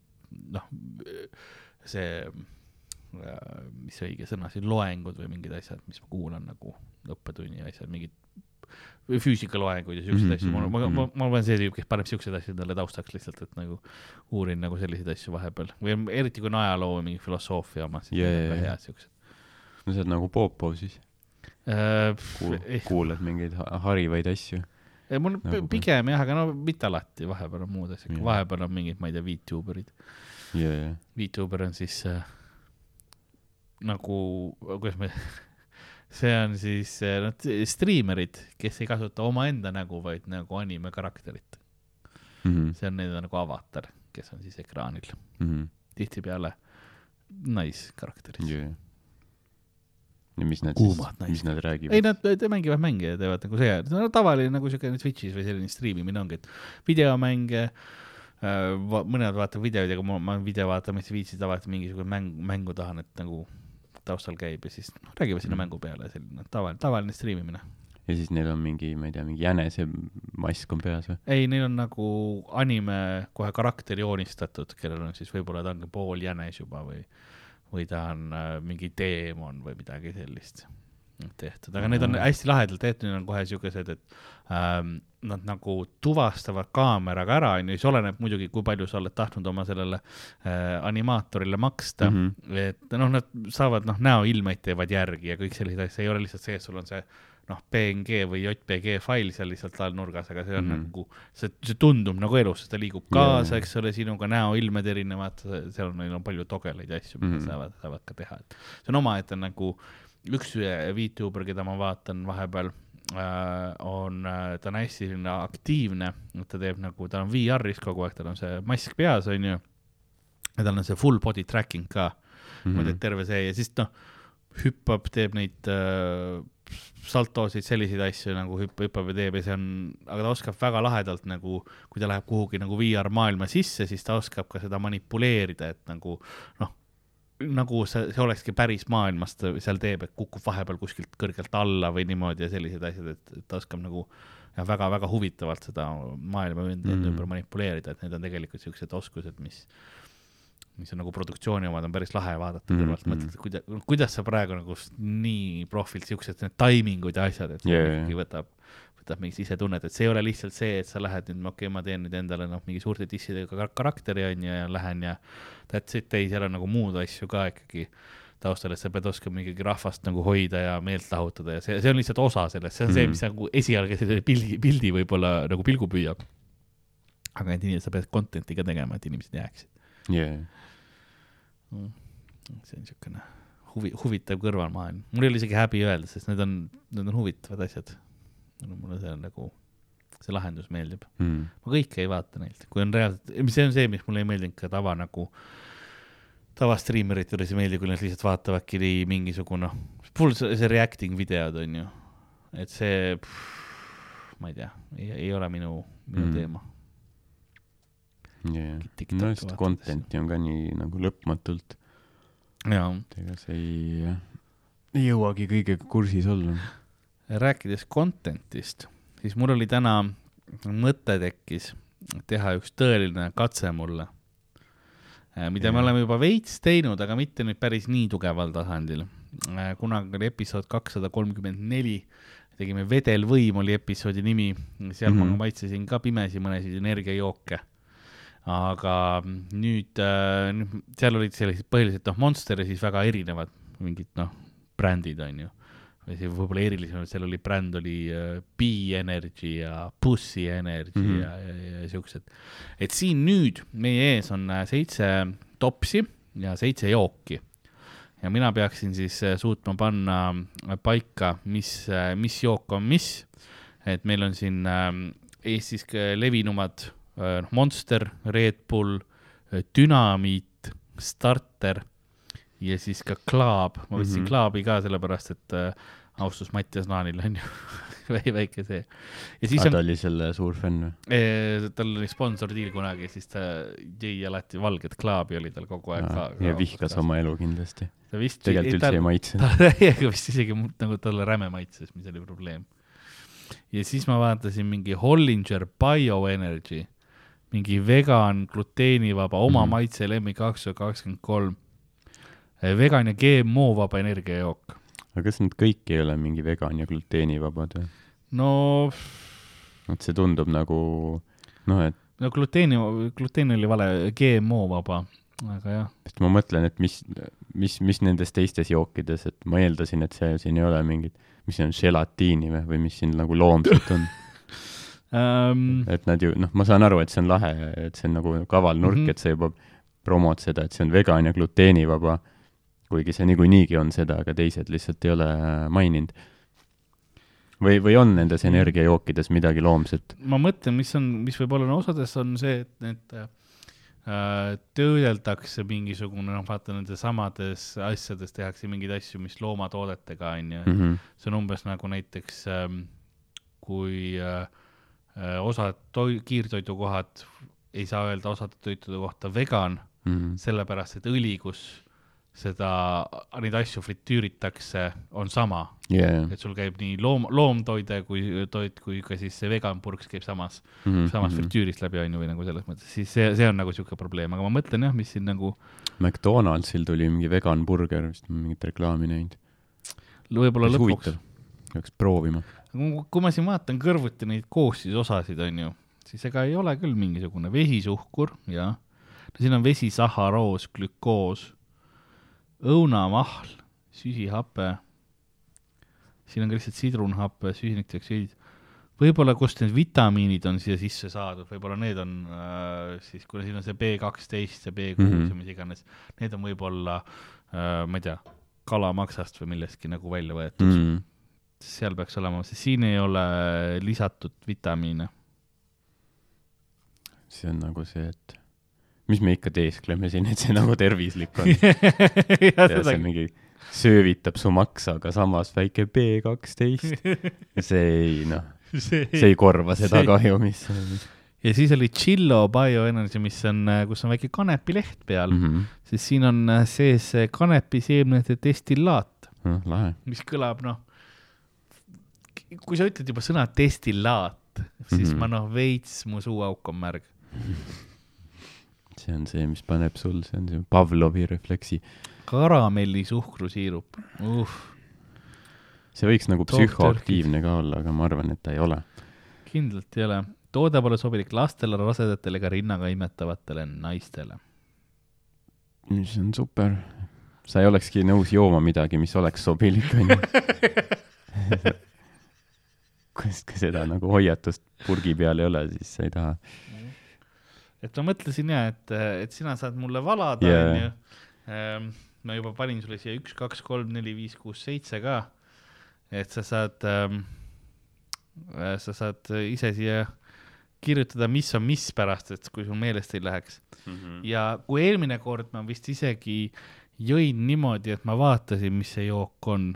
B: noh, see, Äh, mis see õige sõna siin, loengud või mingid asjad, mis ma kuulan nagu õppetunni asjad, mingid füüsikaloenguid ja siukseid
C: mm -hmm.
B: asju, ma, ma,
C: mhm,
B: ma, ma olen mhm. see tüüp, kes paneb siuksed asjad talle taustaks lihtsalt, et nagu uurin nagu selliseid asju vahepeal või eriti kui on ajaloo või mingi filosoofia oma, siis yeah, on väga
C: yeah.
B: hea siuksed.
C: no sa oled nagu Popo siis äh,
B: Kuul,? Eh.
C: kuulad mingeid harivaid asju?
B: Eh, mul
C: nagu
B: pigem jah, aga no mitte alati, vahepeal on muud asjad
C: yeah.,
B: vahepeal on mingid, ma ei tea, Vtuberid yeah,. Yeah. Vtuber on siis äh, nagu, kuidas me, see on siis eh, nad striimerid, kes ei kasuta omaenda nägu, vaid nagu anime karakterit.
C: Mhm.
B: see on nende nagu avatar, kes on siis ekraanil,
C: Mhm.
B: tihtipeale naiskarakterid.
C: ja mis nad
B: Kuumad
C: siis, mis nad
B: ei,
C: räägivad?
B: nad te- mängivad mänge ja teevad nagu see, no tavaline nagu siukene Twitch'is või selline striimimine ongi, et videomänge äh,, mõned vaatavad videoid, aga ma, ma video vaatamist ei viitsi tavaliselt mingisugune mäng, mängu tahan, et nagu taustal käib ja siis noh, räägivad sinna mängu peale, selline tavaline, tavaline striimimine.
C: ja siis neil on mingi, ma ei tea, mingi jänesemask on peas või?
B: ei, neil on nagu anime kohe karakter joonistatud, kellel on siis võib-olla ta on pool jänes juba või, või ta on äh, mingi teemon või midagi sellist tehtud, aga need on hästi lahedalt tehtud, need on kohe siukesed, et ähm, nad nagu tuvastavad kaameraga ära, onju, siis oleneb muidugi, kui palju sa oled tahtnud oma sellele äh, animaatorile maksta mm. -hmm. et noh, nad saavad noh, näoilmeid teevad järgi ja kõik sellised asjad, ei ole lihtsalt see, et sul on see noh, PNG või JPG fail seal lihtsalt all nurgas, aga see on mm. -hmm. nagu, see, see tundub nagu elus, ta liigub kaasa,
C: jaa.
B: eks ole, sinuga näoilmed erinevad, seal on, neil on palju togeleid ja asju, mida mm. -hmm. saavad, saavad ka teha, et see on omaette nagu üks Vtuber, keda ma vaatan vahepeal äh,, on, ta on hästi selline aktiivne, ta teeb nagu, ta on VR-is kogu aeg, tal on see mask peas, onju. ja tal on see full body tracking ka mm. -hmm. terve see ja siis noh, hüppab, teeb neid äh, saltosid, selliseid asju nagu hüpp-, hüppab ja teeb ja see on, aga ta oskab väga lahedalt nagu, kui ta läheb kuhugi nagu VR maailma sisse, siis ta oskab ka seda manipuleerida, et nagu noh, nagu see, see olekski päris maailmas ta seal teeb, et kukub vahepeal kuskilt kõrgelt alla või niimoodi ja sellised asjad, et ta oskab nagu ja väga-väga huvitavalt seda maailma enda mm. Ümber manipuleerida, et need on tegelikult siuksed oskused, mis mis on nagu produktsiooni omad, on päris lahe vaadata kõrvalt mm,
C: mhm.
B: mõtled, et kuida-, kuidas sa praegu nagu nii profilt siuksed need taimingud ja asjad, et see
C: jaa.
B: ikkagi võtab, võtab mingi sisetunnet, et see ei ole lihtsalt see, et sa lähed nüüd, okei okay,, ma teen nüüd endale noh, mingi suurte dissidega kar- karakteri onju ja lähen ja that's it, ei, seal on nagu muud asju ka ikkagi taustal, et sa pead oskama ikkagi rahvast nagu hoida ja meelt lahutada ja see, see on lihtsalt osa sellest, see on mm. see,
C: Mhm.
B: mis nagu esialgu selle pildi, pildi võib-olla nagu pilgu püüab. aga need inimesed, sa pead content'i ka tegema, et inimesed jääksid.
C: jaa,
B: see on niisugune huvi, huvitav kõrvalmaailm. mul ei ole isegi häbi öelda, sest need on, need on huvitavad asjad. Mulle see on nagu, see lahendus meeldib.
C: Mhm.
B: ma kõike ei vaata neilt, kui on reaalselt, see on see, mis mulle ei meeldinud ka tava nagu, tavastriimerite juures ei meeldi, kui nad lihtsalt vaatavadki mingisugune, full see, see reacting videod on ju, et see, ma ei tea, ei, ole minu, minu
C: Mm.
B: mm. teema. TikTok'i
C: no just content'i on ka nii nagu lõpmatult,
B: jaa,
C: ega sa ei, ei jõuagi kõigega kursis olla.
B: Rääkides content'ist, siis mul oli täna mõte tekkis teha üks tõeline katse mulle, mida me
C: Jaa.
B: oleme juba veits teinud, aga mitte nüüd päris nii tugeval tasandil. kunagi oli episood kakssada kolmkümmend neli, tegime Vedelvõim oli episoodi nimi, seal mm -hmm.
C: Mhm.
B: ma maitsesin ka pimesi mõnesid energiajooke. aga nüüd äh,, seal olid sellised põhiliselt noh, Monster ja siis väga erinevad mingid noh, brändid on ju või see võib-olla erilisemalt, seal oli bränd oli äh, B-Energy ja Pussy Energy mm. -hmm. ja, ja, ja siuksed. et siin nüüd meie ees on äh, seitse topsi ja seitse jooki. ja mina peaksin siis äh, suutma panna äh, paika, mis, mis jook on mis. et meil on siin äh, Eestis levinumad äh, noh, Monster, Red Bull, Dünamiit, Starter ja siis ka Klaab, ma võtsin mm. -hmm. Klaabi ka sellepärast, et äh, austus Mattias Naanil on ju väike, see. ja siis
C: aa,
B: on
C: ta, oli selle suur fänn või?
B: tal oli sponsor deal kunagi, siis ta jõi alati valget Klaabi oli tal kogu aeg ka.
C: ja vihkas. oma elu kindlasti.
B: ta vist.
C: tegelikult üldse ei maitse.
B: ta täiega vist isegi nagu talle räme maitses, mis oli probleem. ja siis ma vaatasin mingi Hollinger Bioenergy, mingi vegan, gluteenivaba, oma mm. -hmm. maitse lemmik kakssada kakskümmend kolm. Vegan ja GMO-vaba energiajook.
C: aga kas nad kõik ei ole mingi vegan ja gluteenivabad või?
B: no,
C: et see tundub nagu noh, et
B: no gluteeni, gluteen oli vale, GMO-vaba, aga jah.
C: sest ma mõtlen, et mis, mis, mis nendes teistes jookides, et ma eeldasin, et see siin ei ole mingit, mis see on, želatiini või, või mis siin nagu loomset on.
B: Um,
C: et nad ju, noh, ma saan aru, et see on lahe, et see on nagu kaval nurk mm. -hmm. et sa juba promod seda, et see on vegan ja gluteenivaba, kuigi see niikuinii on seda, aga teised lihtsalt ei ole maininud. või, või on nendes energiajookides midagi loomset?
B: ma mõtlen, mis on, mis võib-olla no, osades on see, et need äh, töödeldakse mingisugune, noh, vaata nendes samades asjades tehakse mingeid asju, mis loomatoodetega on ju mm, -hmm. see on umbes nagu näiteks ähm, kui äh, äh osad toi-, kiirtoidukohad ei saa öelda osade toitude kohta vegan mm, -hmm. sellepärast et õli, kus seda, neid asju fritüüritakse, on sama
C: yeah..
B: et sul käib nii loom, loomtoide kui toit, kui ka siis see vegan purks käib samas mm, -hmm. samas mhm. fritüürist läbi, on ju, või nagu selles mõttes, siis see, see on nagu niisugune probleem, aga ma mõtlen jah, mis siin nagu
C: McDonaldsil tuli mingi vegan burger, vist mingit reklaami näinud.
B: võib-olla lõpuks.
C: peaks proovima.
B: kui ma siin vaatan kõrvuti neid koostisosasid, on ju, siis ega ei ole küll mingisugune vesisuhkur, jah. no siin on vesi, saharoos, glükoos õunamahl, süsihape, siin on ka lihtsalt sidrunhappe, süsinikdioksiid, võib-olla kust need vitamiinid on siia sisse saadud, võib-olla need on äh, siis, kuna siin on see B kaksteist ja B kuus mm -hmm. ja mis iganes, need on võib-olla äh,, ma ei tea, kalamaksast või millestki nagu välja võetud mm. -hmm. seal peaks olema, sest siin ei ole lisatud vitamiine.
C: see on nagu see, et mis me ikka teeskleme siin, et see nagu tervislik on ja see mingi söövitab su maksa, aga samas väike B kaksteist. see ei noh, see ei korva seda see... kahju, mis
B: ja siis oli Chillo Bioenergy, mis on, kus on väike kanepileht peal mm, -hmm. siis siin on sees kanepiseemnete destillaat
C: mm,.
B: mis kõlab noh, kui sa ütled juba sõna destillaat, siis mm -hmm. ma noh, veits mu suuauk on märg
C: see on see, mis paneb sul, see on see Pavlovi refleksi.
B: karamellisuhkrusiirup, uh.
C: see võiks nagu psühhoaktiivne ka olla, aga ma arvan, et ta ei ole.
B: kindlalt ei ole. toode pole sobilik lastele, rasedatele ega rinnaga imetavatele naistele.
C: see on super. sa ei olekski nõus jooma midagi, mis oleks sobilik, onju. kui seda nagu hoiatust purgi peal ei ole, siis sa ei taha
B: et ma mõtlesin ja, et, et sina saad mulle valada yeah., onju. Ehm, ma juba panin sulle siia üks, kaks, kolm, neli, viis, kuus, seitse ka. et sa saad ähm,, sa saad ise siia kirjutada, mis on mis pärast, et kui sul meelest ei läheks mm. -hmm. ja kui eelmine kord ma vist isegi jõin niimoodi, et ma vaatasin, mis see jook on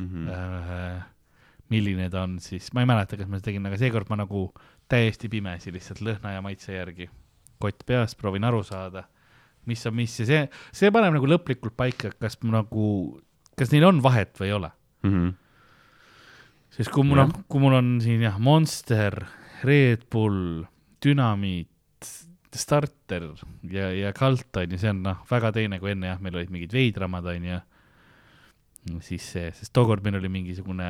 B: mm. -hmm. Äh, milline ta on, siis ma ei mäleta, kas ma seda tegin, aga seekord ma nagu täiesti pimesi lihtsalt lõhna ja maitse järgi kott peas, proovin aru saada, mis on mis ja see, see paneb nagu lõplikult paika, kas nagu, kas neil on vahet või ei ole mm. -hmm. sest kui mul on, kui mul on siin jah, Monster, Red Bull, Dünamiit, Starter ja, ja Kalt on ju, see on noh, väga teine kui enne jah, meil olid mingid veidramad on ju. siis see, sest tookord meil oli mingisugune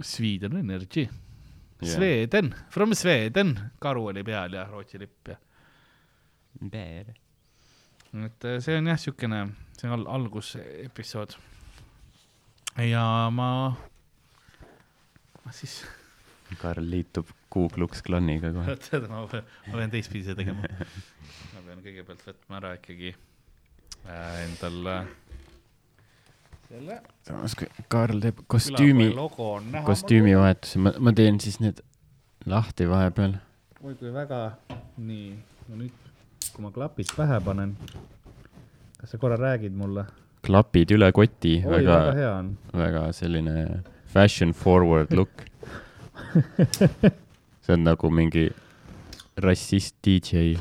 B: Sweden Energy yeah.. Sweden, from Sweden, karu oli peal ja Rootsi lipp ja
C: Bear.
B: et äh, see on jah, siukene, see on al algusepisood. ja ma, ma siis.
C: Karl liitub Ku Klux Klaniga kohe.
B: tead, ma pean, ma pean teistpidi seda tegema. ma pean kõigepealt võtma ära ikkagi äh, endal äh, selle.
C: samas, kui Karl teeb kostüümi, kostüümivahetuse, ma, ma teen siis need lahti vahepeal.
B: oi kui väga, nii, no nüüd kui ma klapid pähe panen, kas sa korra räägid mulle?
C: klapid üle koti, väga,
B: väga hea on.
C: väga selline fashion forward look see on nagu mingi rassist DJ.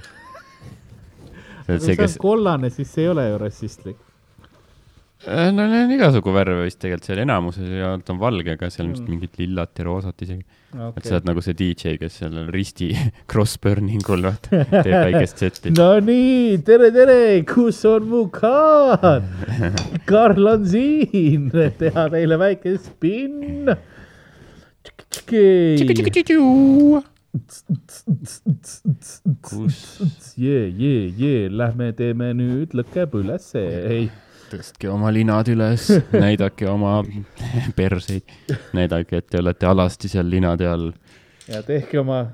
B: see on kollane, siis see ei ole ju rassistlik
C: no neil on igasugu värve vist tegelikult seal enamuses ja ta on valge, aga seal vist mm. mingit lillat ja roosat isegi okay.. et sa oled nagu see DJ, kes seal risti cross-burning ul vaata, teeb väikest setti.
B: Nonii, tere, tere, kus on mu kaart? Karl on siin, teha teile väike spinn. kus? jee, jee, jee, lähme teeme nüüd lõkkeb ülesse, ei
C: tõstke oma linad üles, näidake oma perseid, näidake, et te olete alasti seal linade all.
B: ja tehke oma,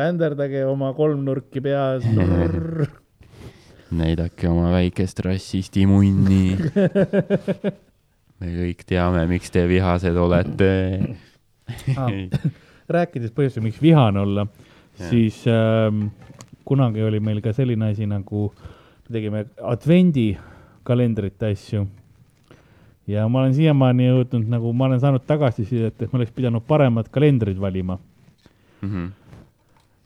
B: vänderdage oma kolmnurki peas.
C: näidake oma väikest rassistimunni. me kõik teame, miks te vihased olete.
B: rääkides põhjusel, miks vihane olla, siis ähm, kunagi oli meil ka selline asi nagu, me tegime advendikalendrite asju. ja ma olen siiamaani jõudnud nagu, ma olen saanud tagasisidet, et ma oleks pidanud paremad kalendrid valima.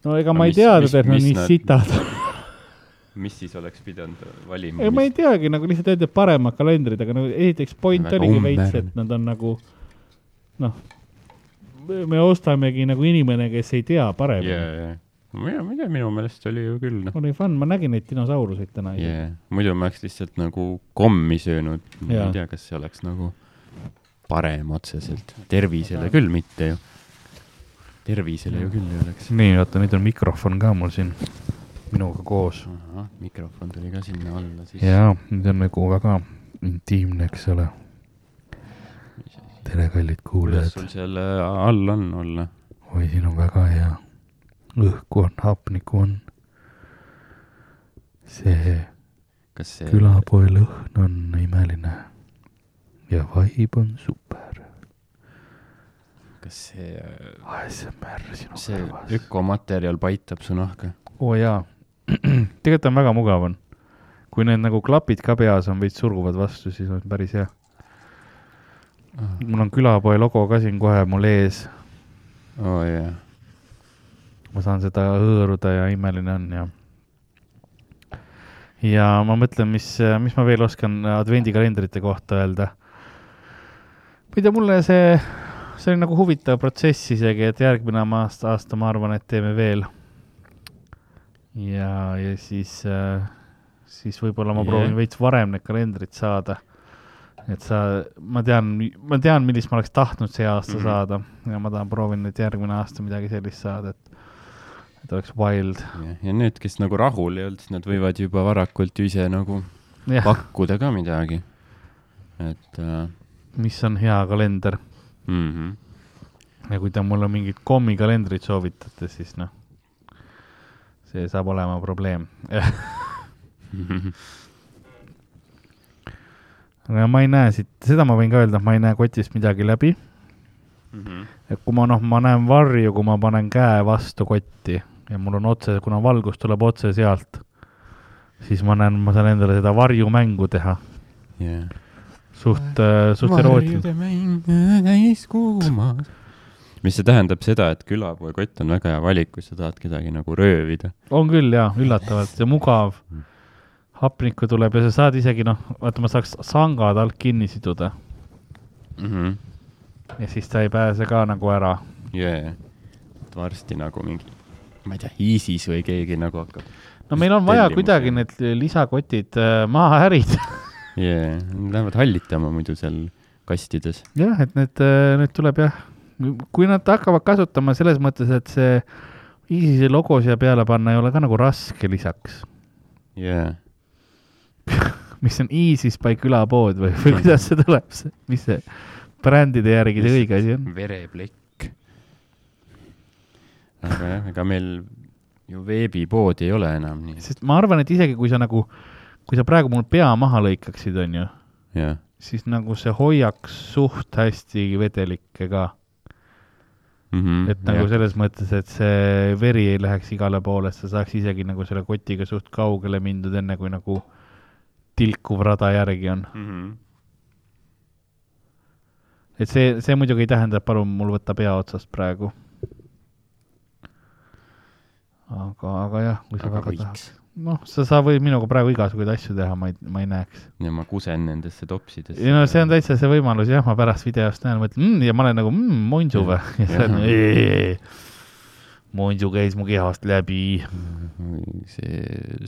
B: no ega
C: No
B: ma ei
C: mis-
B: teadnud,
C: mis-
B: et nad nii
C: nad-
B: sitad.
C: mis siis oleks pidanud valima?
B: ei, ma ei teagi, nagu lihtsalt öeldi, et paremad kalendrid, aga nagu esiteks point oligi veits, et nad on nagu noh, me ostamegi nagu inimene, kes ei tea paremini
C: jaa, jaa. mina, ma ei tea, minu meelest oli ju küll, noh.
B: oli fun, ma nägin neid dinosauruseid täna isegi
C: jaa, muidu ma oleks lihtsalt nagu kommi söönud. ma
B: Jaa.
C: ei tea, kas see oleks nagu parem otseselt. tervisele küll mitte ju. tervisele ju küll ei oleks.
B: nii, oota, nüüd on mikrofon ka mul siin minuga koos.
C: mikrofon tuli ka sinna alla siis.
B: jaa, nüüd on nagu väga intiimne, eks ole. tere, kallid
C: kuidas
B: kuulajad
C: sul. seal äh, all on olla?
B: oi, siin on väga hea. Õhku on, hapnikku on. see
C: see
B: külapoe lõhn on imeline ja vaib on super.
C: kas see,
B: ASMR sinu
C: see
B: kõrvas.
C: ökomaterjal paitab su nahka?
B: oo jaa, tegelikult on väga mugav on. kui need nagu klapid ka peas on, veits surguvad vastu, siis on päris hea. mul on külapoe logo ka siin kohe mul ees,
C: oo oh, jaa.
B: Ma saan seda hõõruda ja imeline on ja. ja ma mõtlen, mis, mis ma veel oskan advendikalendrite kohta öelda. ma ei tea, mulle see, see oli nagu huvitav protsess isegi, et järgmine aasta, aasta ma arvan, et teeme veel. ja, ja siis, siis võib-olla ma
C: Jah.
B: proovin veits varem need kalendrid saada. et sa, ma tean, ma tean, millist ma oleks tahtnud see aasta mm. -hmm. saada ja ma tahan, proovin nüüd järgmine aasta midagi sellist saada, et, et oleks wild.
C: ja, ja need, kes nagu rahul ei olnud, siis nad võivad juba varakult ju ise nagu
B: jah,
C: pakkuda ka midagi. et äh,
B: mis on hea kalender
C: mm -hmm.
B: ja kui te mulle mingit kommikalendrit soovitate, siis noh, see saab olema probleem. aga ma ei näe siit, seda ma võin ka öelda, et ma ei näe kotist midagi läbi. et kui ma noh, ma näen varju, kui ma panen käe vastu kotti ja mul on otse, kuna valgus tuleb otse sealt, siis ma näen, ma saan endale seda varjumängu teha.
C: yeah..
B: suht, suht erootiline.
C: mis see tähendab seda, et külapoekott on väga hea valik, kui sa tahad kedagi nagu röövida.
B: on küll jaa, üllatavalt ja mugav. hapnikku tuleb ja sa saad isegi noh, vaata, ma saaks sangad alt kinni siduda
C: mm. -hmm.
B: ja siis ta ei pääse ka nagu ära.
C: Yeah. varsti nagu mingi, ma ei tea, ISIS või keegi nagu hakkab.
B: no meil on vaja kuidagi need lisakotid äh, maha härida.
C: Yeah. Nad lähevad hallitama muidu seal kastides.
B: jah, et need, need tuleb jah, kui nad hakkavad kasutama selles mõttes, et see ISISe logo siia peale panna ei ole ka nagu raske lisaks.
C: Yeah.
B: mis on ISIS by külapood või, või kuidas see tuleb, mis see brändide järgi see õige asi on?
C: vereplekk. Aga jah, ega meil ju veebipoodi ei ole enam nii.
B: sest ma arvan, et isegi kui sa nagu, kui sa praegu mul pea maha lõikaksid, onju,
C: jah,
B: siis nagu see hoiaks suht hästi vedelikke ka.
C: Mhm.
B: et nagu selles mõttes, et see veri ei läheks igale poole, sa saaks isegi nagu selle kotiga suht kaugele mindud, enne kui nagu tilkuv rada järgi on.
C: Mhm.
B: et see, see muidugi ei tähenda, et palun mul võtta pea otsast praegu. aga, aga jah, kui sa
C: aga
B: väga tahad.
C: võiks.
B: noh, sa, sa võid minuga praegu igasuguseid asju teha, ma ei, ma ei näeks.
C: ja ma kusen nendesse topsidesse.
B: ei no see on täitsa see võimalus, jah, ma pärast videost näen, mõtlen mm, ja ma olen nagu mm, Monsu või? ja siis on
C: Jah.
B: Monsu käis mu kehast läbi.
C: see,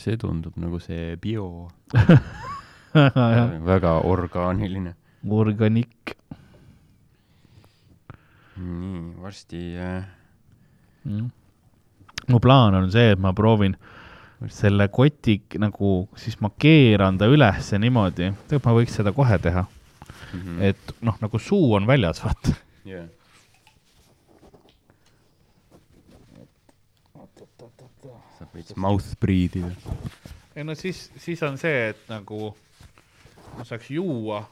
C: see tundub nagu see bio, väga orgaaniline.
B: organik
C: nii, varsti äh,
B: mm.. Mu plaan on see, et ma proovin selle koti nagu, siis ma keeran ta ülesse niimoodi, tegelikult ma võiks seda kohe teha,
C: mm.
B: et noh, nagu suu on väljas, vaata.
C: yeah. saab veits mouth breathe ida.
B: ei no siis, siis on see, et nagu ma saaks juua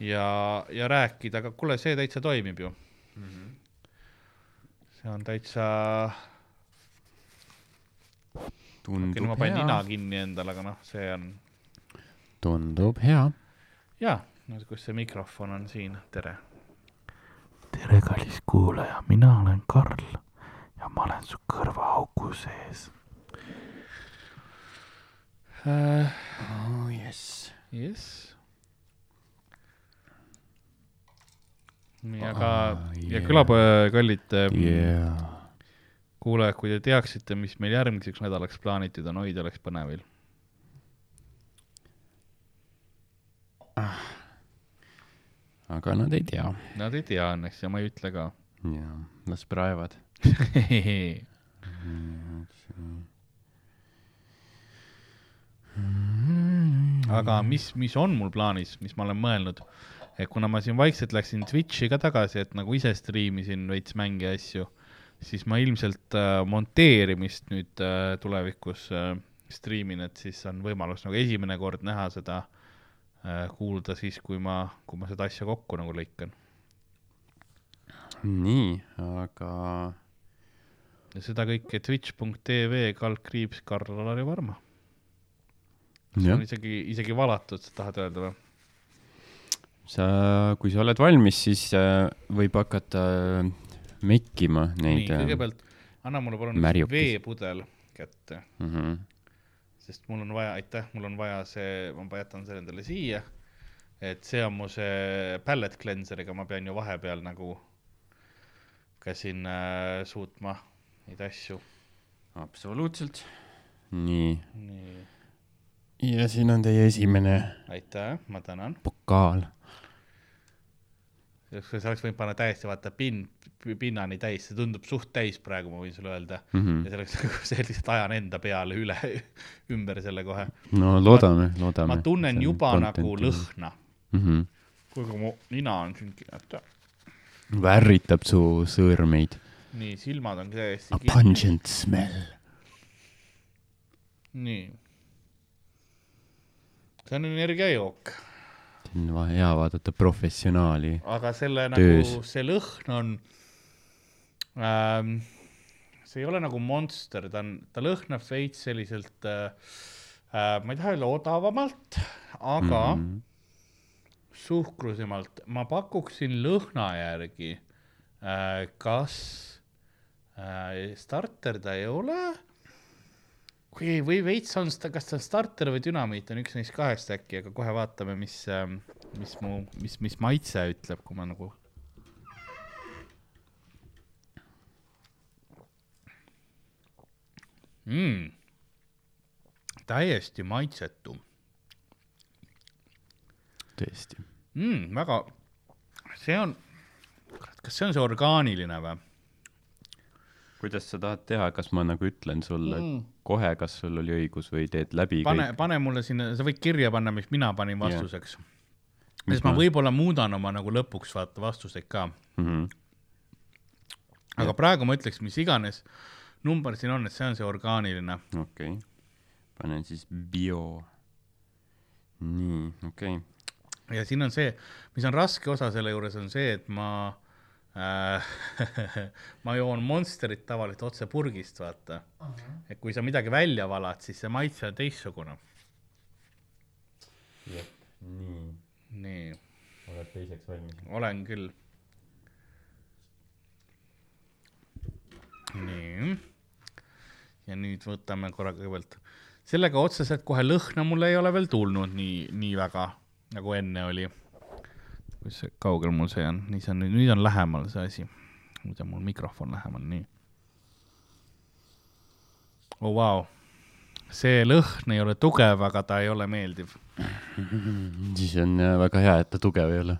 B: ja, ja rääkida, aga kuule, see täitsa toimib ju mm. -hmm. See on täitsa, no ma
C: tundub
B: panin nina
C: hea,
B: kinni endale, aga noh, see on
C: tundub hea.
B: jaa, no kus see mikrofon on siin, tere.
A: tere, kallis kuulaja, mina olen Karl ja ma olen su kõrvaaugu sees.
C: oh jess.
B: jess. Aga
C: Ah,
B: ja
C: yeah.
B: külapoe kallid
C: jaa.
B: kuulajad, kui te teaksite, mis meil järgmiseks nädalaks plaanitud on, oi, te oleks põnevil.
C: aga nad ei tea.
B: Nad ei tea õnneks ja ma ei ütle ka.
C: jaa, las praevad.
B: aga mis, mis on mul plaanis, mis ma olen mõelnud, et kuna ma siin vaikselt läksin Twitch'i ka tagasi, et nagu ise striimisin veits mänge ja asju, siis ma ilmselt äh, monteerimist nüüd äh, tulevikus äh, striimin, et siis on võimalus nagu esimene kord näha seda äh,, kuulda siis, kui ma, kui ma seda asja kokku nagu lõikan.
C: nii, aga
B: seda kõike twitch.tv kaldkriips Karl-Alari Varma. see on, isegi, isegi valatud, tahad öelda või?
C: sa, kui sa oled valmis, siis äh, võib hakata äh, mekkima
B: nii,
C: neid.
B: kõigepealt anna mulle palun üks
C: märjukesi.
B: veepudel kätte,
C: Mm -hmm.
B: sest mul on vaja, aitäh, mul on vaja see, ma jätan selle endale siia. et see on mu see pallet cleanser'iga, ma pean ju vahepeal nagu ka siin äh, suutma neid asju.
C: absoluutselt. nii,
B: nii,
C: ja siin on teie esimene
B: aitäh, ma tänan.
C: pokaal.
B: Sa oleks võinud panna täiesti vaata pin-, pinnani täis, see tundub suht täis praegu, ma võin sulle öelda.
C: Mhm.
B: ja see oleks nagu, see lihtsalt ajan enda peale üle, ümber selle kohe.
C: no loodame, loodame.
B: ma tunnen juba nagu. lõhna.
C: Mm -hmm.
B: kuigi mu nina on siin, oota,
C: värritab su sõõrmeid.
B: nii, silmad on täiesti
C: A pungent smell.
B: nii. see on energiajook,
C: on hea vaadata professionaali.
B: aga selle
C: Töös.
B: nagu, see lõhn on ähm,, see ei ole nagu Monster, ta on, ta lõhnab veits selliselt äh,, äh, ma ei taha öelda odavamalt, aga mm. -hmm. suhkrusemalt, ma pakuksin lõhna järgi äh,, kas äh, starter ta ei ole kui, või veits on kas ta on starter või dünamiit on üks neist kahest äkki, aga kohe vaatame, mis, mis mu, mis, mis maitse ütleb, kui ma nagu. Mm. täiesti maitsetu
C: tõesti.
B: mm,. väga, see on, kas see on see orgaaniline või?
C: Kuidas sa tahad teha, kas ma nagu ütlen sulle
B: Mm.
C: kohe, kas sul oli õigus või teed läbi
B: pane,
C: kõik?
B: pane mulle sinna, sa võid kirja panna, mis mina panin vastuseks yeah.. Sest ma
C: ma-
B: võib-olla muudan oma nagu lõpuks vaata vastuseid ka.
C: Mm -hmm.
B: aga praegu ma ütleks, mis iganes number siin on, et see on see orgaaniline.
C: okei okay., panen siis bio. nii, okei okay..
B: ja siin on see, mis on raske osa selle juures, on see, et ma ma joon Monsterit tavaliselt otse purgist, vaata uh. -huh. et kui sa midagi välja valad, siis see maitse on teistsugune.
C: nii,
B: nii,
C: oled teiseks valmis?
B: olen küll. nii. ja nüüd võtame korra kõigepealt, sellega otseselt kohe lõhna mul ei ole veel tulnud nii, nii väga, nagu enne oli. Kus see, kaugel mul see on, nii see on nüüd, on lähemal see asi. nüüd on mul mikrofon lähemal, nii. oh vau, see lõhn ei ole tugev, aga ta ei ole meeldiv.
C: siis on äh, väga hea, et ta tugev ei ole.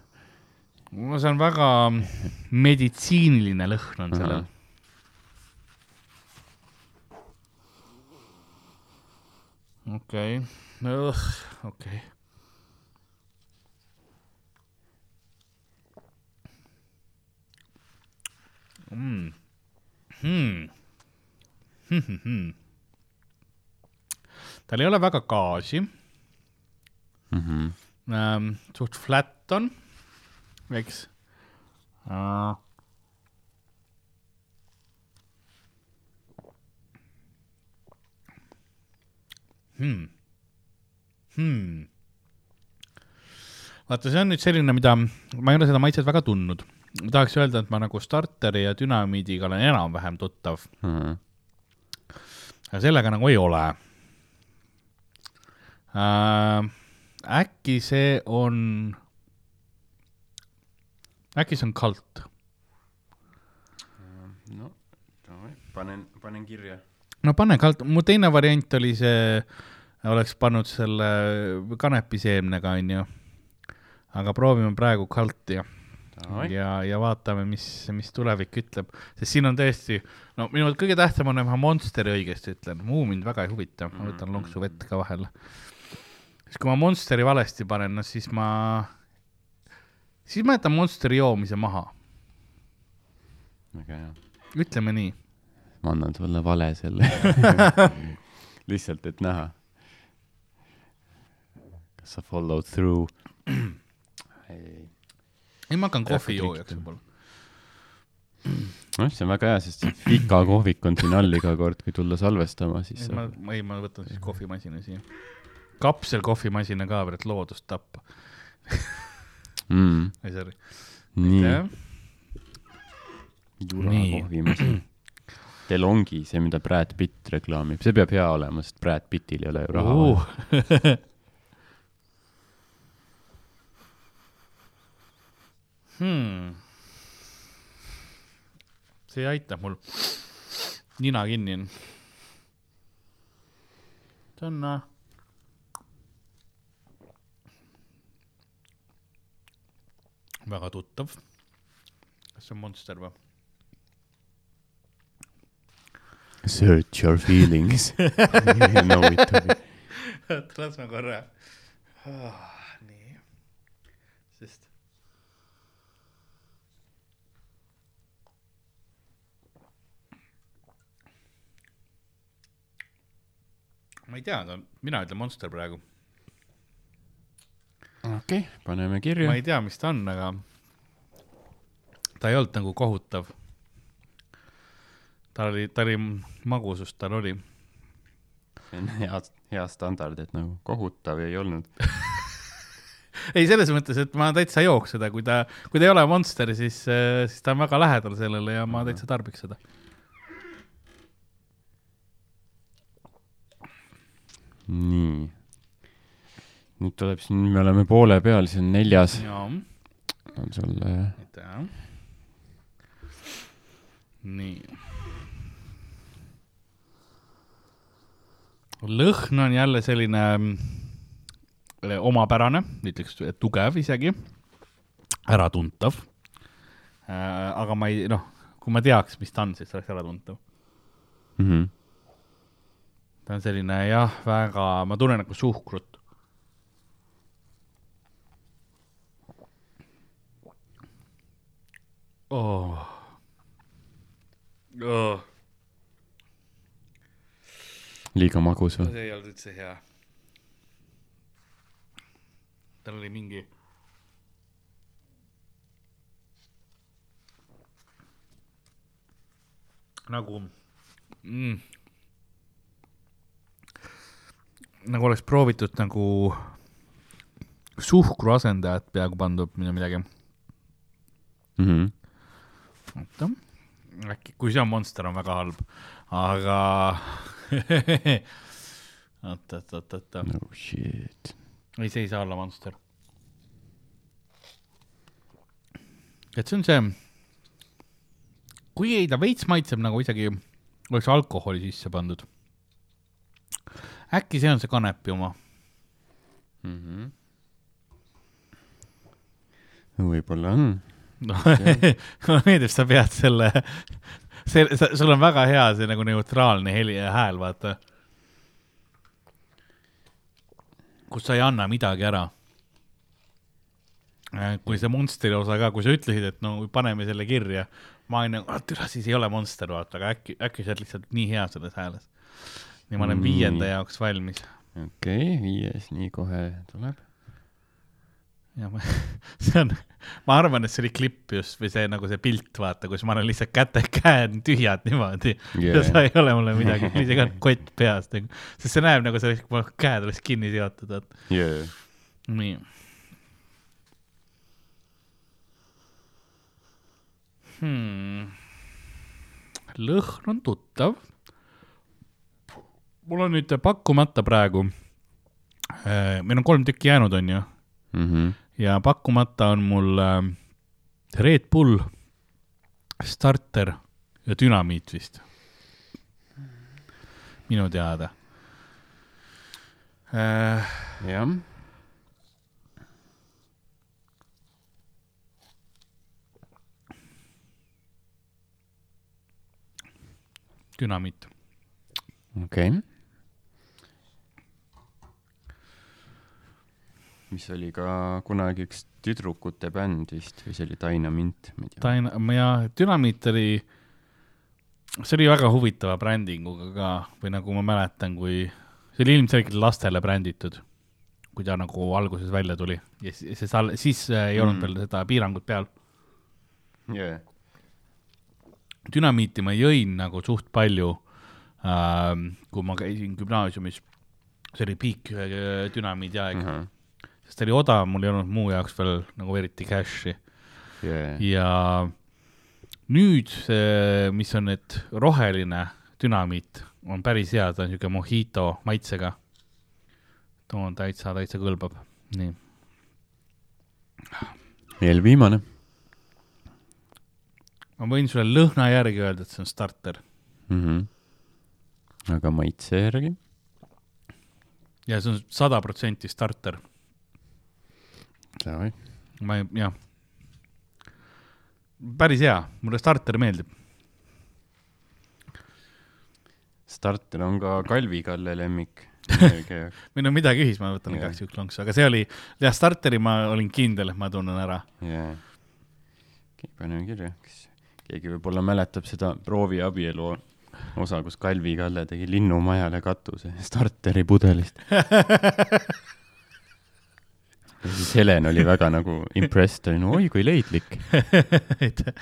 B: no see on väga meditsiiniline lõhn on sellel
C: Ahah..
B: okei, okei. Mm. Hmm. Hmm, hmm, hmm. tal ei ole väga gaasi
C: Mhm.
B: ähm,, suht flat on, eks äh,. Hmm. Hmm. vaata, see on nüüd selline, mida ma ei ole seda maitset väga tundnud. Ma tahaks öelda, et ma nagu starteri ja dünamiidiga olen enam-vähem tuttav,
C: Mhm.
B: aga sellega nagu ei ole äh,. äkki see on, äkki see on kalt?
C: no davai, panen, panen kirja.
B: no pane kalt, mu teine variant oli see, oleks pannud selle kanepiseemnega, onju. aga proovime praegu kalti ja, ja, vaatame, mis, mis tulevik ütleb, sest siin on tõesti, no minu arust kõige tähtsam on, et ma Monsteri õigesti ütlen, muu mind väga ei huvita, ma võtan lonksu vett ka vahele. siis kui ma Monsteri valesti panen, no siis ma, siis ma jätan Monsteri joomise maha,
C: väga hea.
B: ütleme nii.
C: ma annan sulle vale selle. lihtsalt, et näha. kas sa follow through? ei,
B: ma hakkan kohvijoojaks võib-olla.
C: noh, see on väga hea, sest Fika kohvik on siin all iga kord, kui tulla salvestama, siis
B: ma
C: saab,
B: ei, ma võtan siis kohvimasina siia. kapselkohvimasina ka veel, et loodust tappa.
C: mm,.
B: ei, sorry.
C: nii, kohvimasin. Delongi, see, mida Brad Pitt reklaamib, see peab hea olema, sest Brad Pittil ei ole ju raha vaja.
B: hmm.. see aitab mul. nina kinni on. see on äh, väga tuttav. kas see on Monster või?
C: Search your feelings no
B: las ma korra oh,. nii, sest. Ma ei tea, aga mina ütlen Monster praegu.
C: okei okay,, paneme kirja
B: ma. ei tea, mis ta on, aga ta ei olnud nagu kohutav. ta oli, ta oli, magusust tal oli
C: see on hea, hea standard, et nagu kohutav ei olnud.
B: ei, selles mõttes, et ma täitsa jooks seda, kui ta, kui ta ei ole Monster, siis, siis ta on väga lähedal sellele ja ma täitsa tarbiks seda.
C: nii. nüüd tuleb siin, me oleme poole peal, see on neljas. on sul äh,
B: aitäh. nii. lõhn on jälle selline mm, omapärane, ütleks tugev isegi, äratuntav. aga ma ei, noh, kui ma teaks, mis ta on, siis oleks äratuntav.
C: mm. -hmm.
B: Ta on selline jah, väga, ma tunnen nagu suhkrut. Oh. Oh.
C: liiga magus või?
B: see ei olnud üldse hea. tal oli mingi. nagu mm,. Nagu oleks proovitud nagu suhkru asendajat peaaegu pandud või midagi.
C: mm. -hmm.
B: oota, äkki, kui see on Monster, on väga halb, aga oota, oota, oota, oota,
C: no shit.
B: ei, see ei saa olla Monster. et see on see, kuigi ta veits maitseb nagu isegi oleks alkoholi sisse pandud. Äkki see on see kanepi oma,
C: mm. -hmm. võib-olla on.
B: noh, mulle meeldib, sa pead selle, see, sul on väga hea see nagu neutraalne heli ja hääl, vaata. kus sa ei anna midagi ära. kui see Monsteri osa ka, kui sa ütlesid, et no paneme selle kirja, ma olin nagu, türa siis ei ole Monster, vaata, aga äkki, äkki sa oled lihtsalt nii hea selles hääles. nii, ma olen
C: Nii.
B: viienda jaoks valmis.
C: okei okay,, viies nii kohe tuleb.
B: ja ma, see on, ma arvan, et see oli klipp just või see nagu see pilt, vaata, kus ma olen lihtsalt käte, käed tühjad niimoodi yeah. ja sa ei ole mulle midagi, isegi on kott peas nagu, sest see näeb nagu see, mu käed oleks kinni seotud, vaata.
C: jaa,
B: nii hmm.. lõhn on tuttav. Mul on nüüd pakkumata praegu. meil on kolm tükki jäänud, onju,
C: Mhm.
B: ja pakkumata on mul äh, Red Bull, starter ja dünamiit vist. minu teada äh,.
C: jah.
B: dünamiit.
C: okei okay.. Mis oli ka kunagi üks tüdrukute bänd vist või see oli Dynamint, ma ei tea.
B: Dyna-, ja Dünamiit oli, see oli väga huvitava brändinguga ka või nagu ma mäletan, kui see oli ilmselgelt lastele bränditud, kui ta nagu alguses välja tuli ja siis, siis, all- siis äh, ei olnud
C: Mm.
B: veel seda piirangut peal.
C: jaa,
B: dünamiiti ma jõin nagu suht palju ähm,, kui ma käisin gümnaasiumis, see oli peak äh, dünamiidi aeg mm, -hmm. Sest ta oli odav, mul ei olnud muu jaoks veel nagu eriti cash'i
C: jaa,
B: ja nüüd see, mis on nüüd roheline dünamiit, on päris hea, ta on siuke mojito maitsega. too on täitsa, täitsa kõlbab, nii.
C: eelviimane.
B: ma võin sulle lõhna järgi öelda, et see on starter
C: mm. -hmm. aga maitse järgi?
B: ja see on sada protsenti starter. Ma ei, jah. päris hea, mulle starter meeldib.
C: starter on ka Kalvi Kalle lemmik.
B: meil on midagi ühist, ma võtan igaks juhuks lonksu, aga see oli, jah, starteri ma olin kindel, et ma tunnen ära.
C: jaa. paneme kirja, kas keegi võib-olla mäletab seda prooviabielu osa, kus Kalvi Kalle tegi linnumajale katuse starteri pudelist. ja siis Helen oli väga nagu impressed, oli no oi kui leidlik.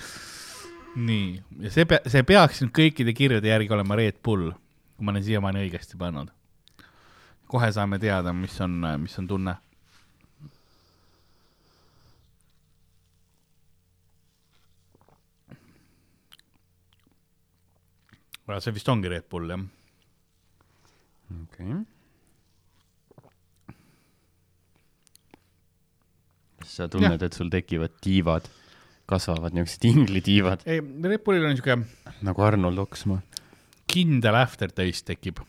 B: nii, ja see see peaks nüüd kõikide kirjade järgi olema Red Bull, kui ma olen siiamaani õigesti pannud. kohe saame teada, mis on, mis on tunne. see vist ongi Red Bull jah.
C: okei okay.. Sa tunned, et sul tekivad tiivad, kasvavad niisugused inglitiivad
B: ei, Red Bullil on siuke
C: nagu Arnold Oksmaa?
B: kindel aftertaste tekib.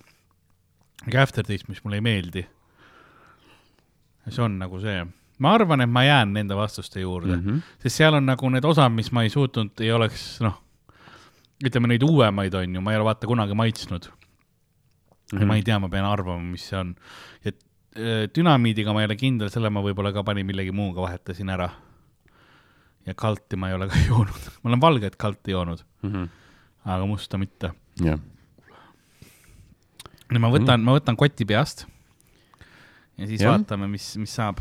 B: aftertaste, mis mulle ei meeldi. see on nagu see, ma arvan, et ma jään nende vastuste juurde mm,
C: Mhm.
B: -hmm. sest seal on nagu need osad, mis ma ei suutnud, ei oleks noh, ütleme neid uuemaid on ju, ma ei ole vaata kunagi maitsnud mm. -hmm. ja ma ei tea, ma pean arvama, mis see on. et dünamiidiga ma ei ole kindel, selle ma võib-olla ka panin millegi muuga, vahetasin ära. ja kalti ma ei ole ka joonud, ma olen valget kalti joonud,
C: Mhm.
B: aga musta mitte
C: jah,
B: no ma võtan mm., ma võtan koti peast ja siis ja. Vaatame, mis, mis saab.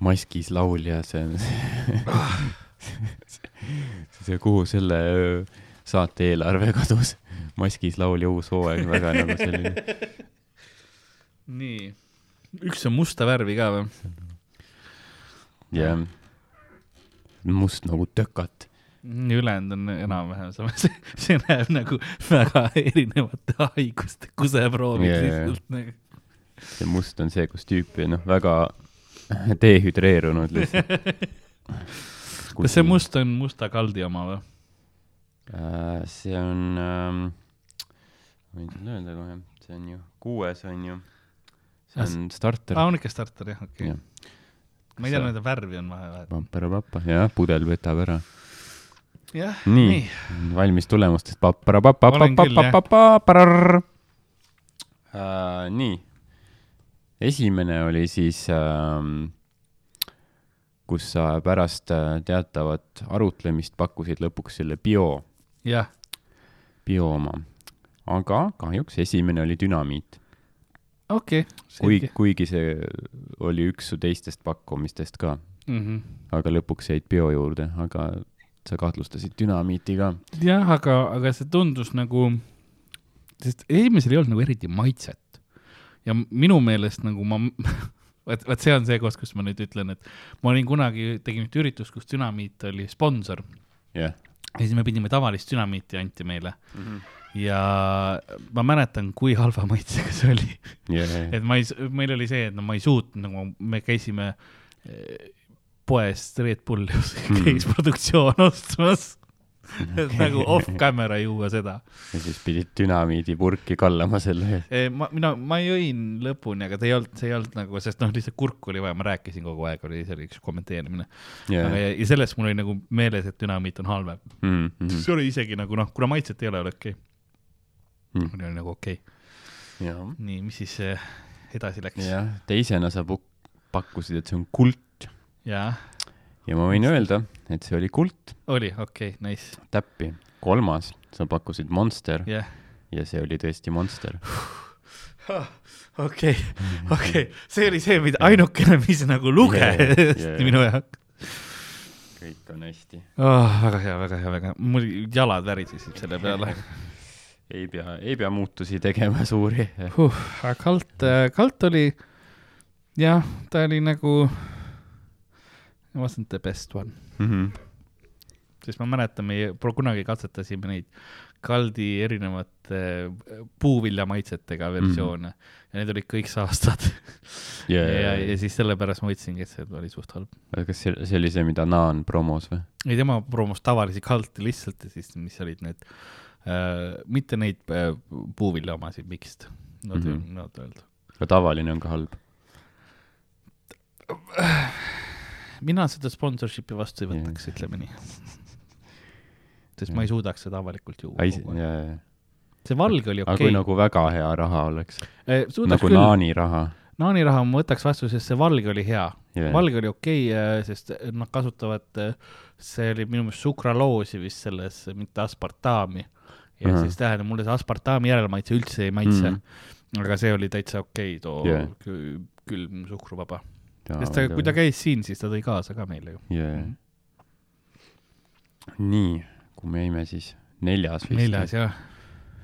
C: maskis laulja, see on see, kuhu selle öö, saate eelarve kadus. maskis laulja uus hooaeg, väga nagu selline.
B: nii, üks on musta värvi ka või?
C: jah, must nagu tökat.
B: ülejäänud on enam-vähem sama, see, see näeb nagu väga erinevate haiguste kuseproovid yeah, lihtsalt nagu.
C: see must on see, kus tüüp noh, väga dehüdreerunud lihtsalt.
B: kas see? must on musta kaldi oma või?
C: Äh, see on ähm,, võin sulle öelda kohe, see on ju kuues on ju, see
B: Ah,
C: on starter
B: aa, on ikka starter jah, okei okay.. ma ei tea, nende värvi on vahe vahe.
C: papparapappa, jah, pudel võtab ära.
B: jah,
C: nii,
B: nii.,
C: valmis tulemustest. Uh, nii, esimene oli siis uh,, kus sa pärast äh, teatavat arutlemist pakkusid lõpuks selle bio,
B: jah,
C: bio oma. aga kahjuks esimene oli dünamiit.
B: Okei
C: kui
B: okay,,
C: kuigi see oli üks su teistest pakkumistest ka,
B: mm. -hmm.
C: aga lõpuks jäid bio juurde, aga sa kahtlustasid dünamiiti ka.
B: jah, aga, aga see tundus nagu, sest esimesel ei olnud nagu eriti maitset. ja minu meelest nagu ma, vot, vot see on see koht, kus ma nüüd ütlen, et ma olin kunagi, tegin ühte üritust, kus dünamiit oli sponsor
C: jah.
B: ja siis me pidime tavalist dünamiiti anti meile ja ma mäletan, kui halva maitsega see oli. Et ma ei, meil oli see, et no ma ei suutnud nagu, me käisime eh, poest Red Bulli
C: Hmm.
B: käis produktsioon ostmas. et nagu off camera juua seda.
C: ja siis pidid dünamiidi purki kallama selle ees.
B: ma, mina, ma jõin lõpuni, aga ta ei olnud, see ei olnud nagu, sest noh, lihtsalt kurku oli vaja, ma rääkisin kogu aeg, oli, see oli üks kommenteerimine. aga ja, ja sellest mul oli nagu meeles, et dünamiit on halvem.
C: Mm,
B: see oli isegi nagu noh, kuna maitset ei ole, oli okei
C: Mm.
B: okay.. oli nagu okei okay.. nii, mis siis eh, edasi läks?
C: jah, teisena sa pakkusid, et see on kult ja ma võin öelda, et see oli kult,
B: oli, okei okay,, nice,
C: täppi. kolmas, sa pakkusid Monster
B: jah
C: ja see oli tõesti Monster.
B: okei, okei, see oli see, mida ainukene, mis nagu luges
C: Yeah, yeah, yeah.
B: minu jaoks
C: kõik on hästi.
B: oh,. väga hea, väga hea, väga, mul jalad värisesid selle peale
C: ei pea, ei pea muutusi tegema suuri.
B: huh,. aga kalt, kalt oli, jah, ta oli nagu, wasn't the best one,
C: Mhm.
B: sest ma mäletan, me kunagi katsetasime neid kaldi erinevate äh, puuviljamaitsetega versioone mm -hmm. ja need olid kõik saastad
C: ja,
B: ja, ja siis sellepärast ma võtsingi, et see oli suht halb.
C: kas see, see oli see, mida Naan promos või?
B: ei, tema promos tavalisi kalti lihtsalt ja siis, mis olid need mitte neid äh, puuvilja omasid, mixed, no
C: Mhm.
B: mm -hmm. no öelda.
C: aga tavaline on ka halb.
B: mina seda sponsorship'i vastu ei võtaks, ütleme nii. sest ma ei suudaks seda avalikult juua.
C: ja.
B: see valge oli
C: aga
B: okei
C: kui nagu väga hea raha oleks,
B: okay.. suudaks
C: nagu
B: küll,
C: Naani raha.
B: Naani raha ma võtaks vastu, sest see valge oli hea
C: Yeah.
B: valge oli okei okay,, sest nad kasutavad, see oli minu meelest sukraloosi vist selles, mitte aspartami. Ja uh. -huh. siis tähendab, mulle see aspartami järelmaitse üldse ei maitse mm.
C: Mhm.
B: -hmm. aga see oli täitsa okei okay,, too
C: Yeah.
B: yeah. külm suhkruvaba. sest ta, kui ta käis siin, siis ta tõi kaasa ka meile ju.
C: jaa, nii, kui me jäime siis neljas vist.
B: neljas jah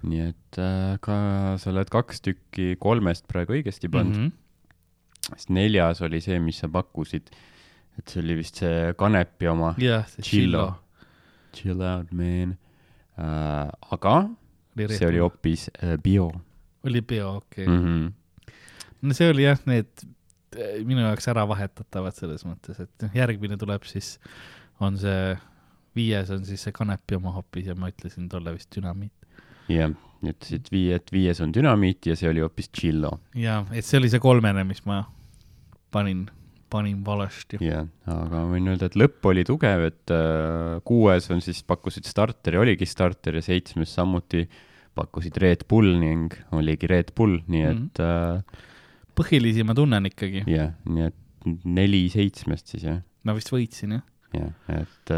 C: nii et äh, ka sa oled kaks tükki kolmest praegu õigesti pannud mm,
B: mm.
C: -hmm. sest neljas oli see, mis sa pakkusid, et see oli vist see Kanepi oma
B: jah, see.
C: Chillo. Chill out man äh,. aga see oli hoopis äh, bio
B: oli bio, okei
C: mm.
B: okay..
C: -hmm.
B: no see oli jah, need eh, minu jaoks ära vahetatavad selles mõttes, et noh, järgmine tuleb siis, on see, viies on siis see kanepi oma hoopis ja ma ütlesin tolle vist dünamiit.
C: jah, ütlesid viie, et viies on dünamiit ja see oli hoopis Chillo.
B: ja, et see oli see kolmene, mis ma panin, panin valesti.
C: jah, aga ma võin öelda, et lõpp oli tugev, et äh, kuues on siis, pakkusid starteri, oligi starter ja seitsmes samuti pakkusid Red Bull ning oligi Red Bull, nii
B: Mhm.
C: et äh,
B: põhilisi ma tunnen ikkagi,
C: jah, nii et neli seitsmest siis jah,
B: ma vist võitsin jah.
C: jah, et,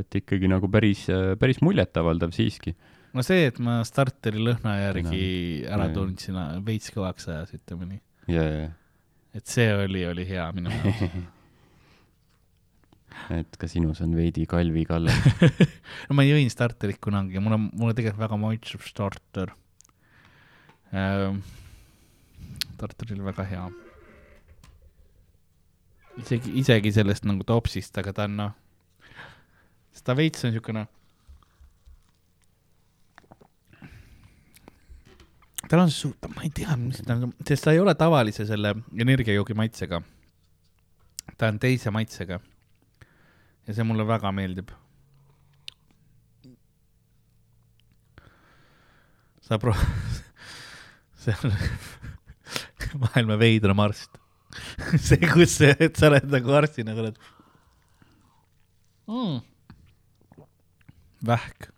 C: et ikkagi nagu päris, päris muljetavaldav siiski.
B: no see, et ma starteri lõhna järgi
C: No,
B: ära tundsin, veits kõvaks ajas, ütleme nii.
C: ja, ja,
B: et see oli, oli hea minu jaoks.
C: et ka sinus on veidi kalvi kalle.
B: no ma jõin starterit kunagi, mul on, mulle tegelikult väga maitseb starter ähm,. starter oli väga hea. isegi, isegi sellest nagu topsist, aga ta on noh, ta veits on siukene. Tal on su-, ma ei tea, mis ta on, sest ta ei ole tavalise selle energiajoogi maitsega. ta on teise maitsega. ja see mulle väga meeldib sa pro-, see on maailma veidram arst. see, kus see, et sa oled nagu arstina, sa oled mm.. vähk,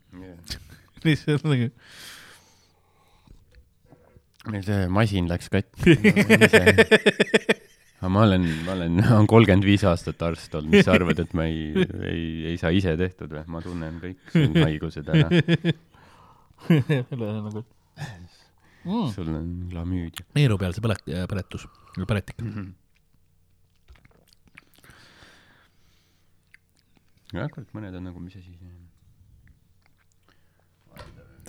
B: lihtsalt nagu
C: see masin läks katki. aga ma olen, ma olen, olen kolmkümmend viis aastat arst olnud, mis sa arvad, et ma ei, ei, ei saa ise tehtud või? ma tunnen kõik haigused ära.
B: nagu mm..
C: sul on glamüüdia.
B: neeru peal see põlet-, põletus, põletik.
C: jah, kurat, mõned on nagu, mis asi see on.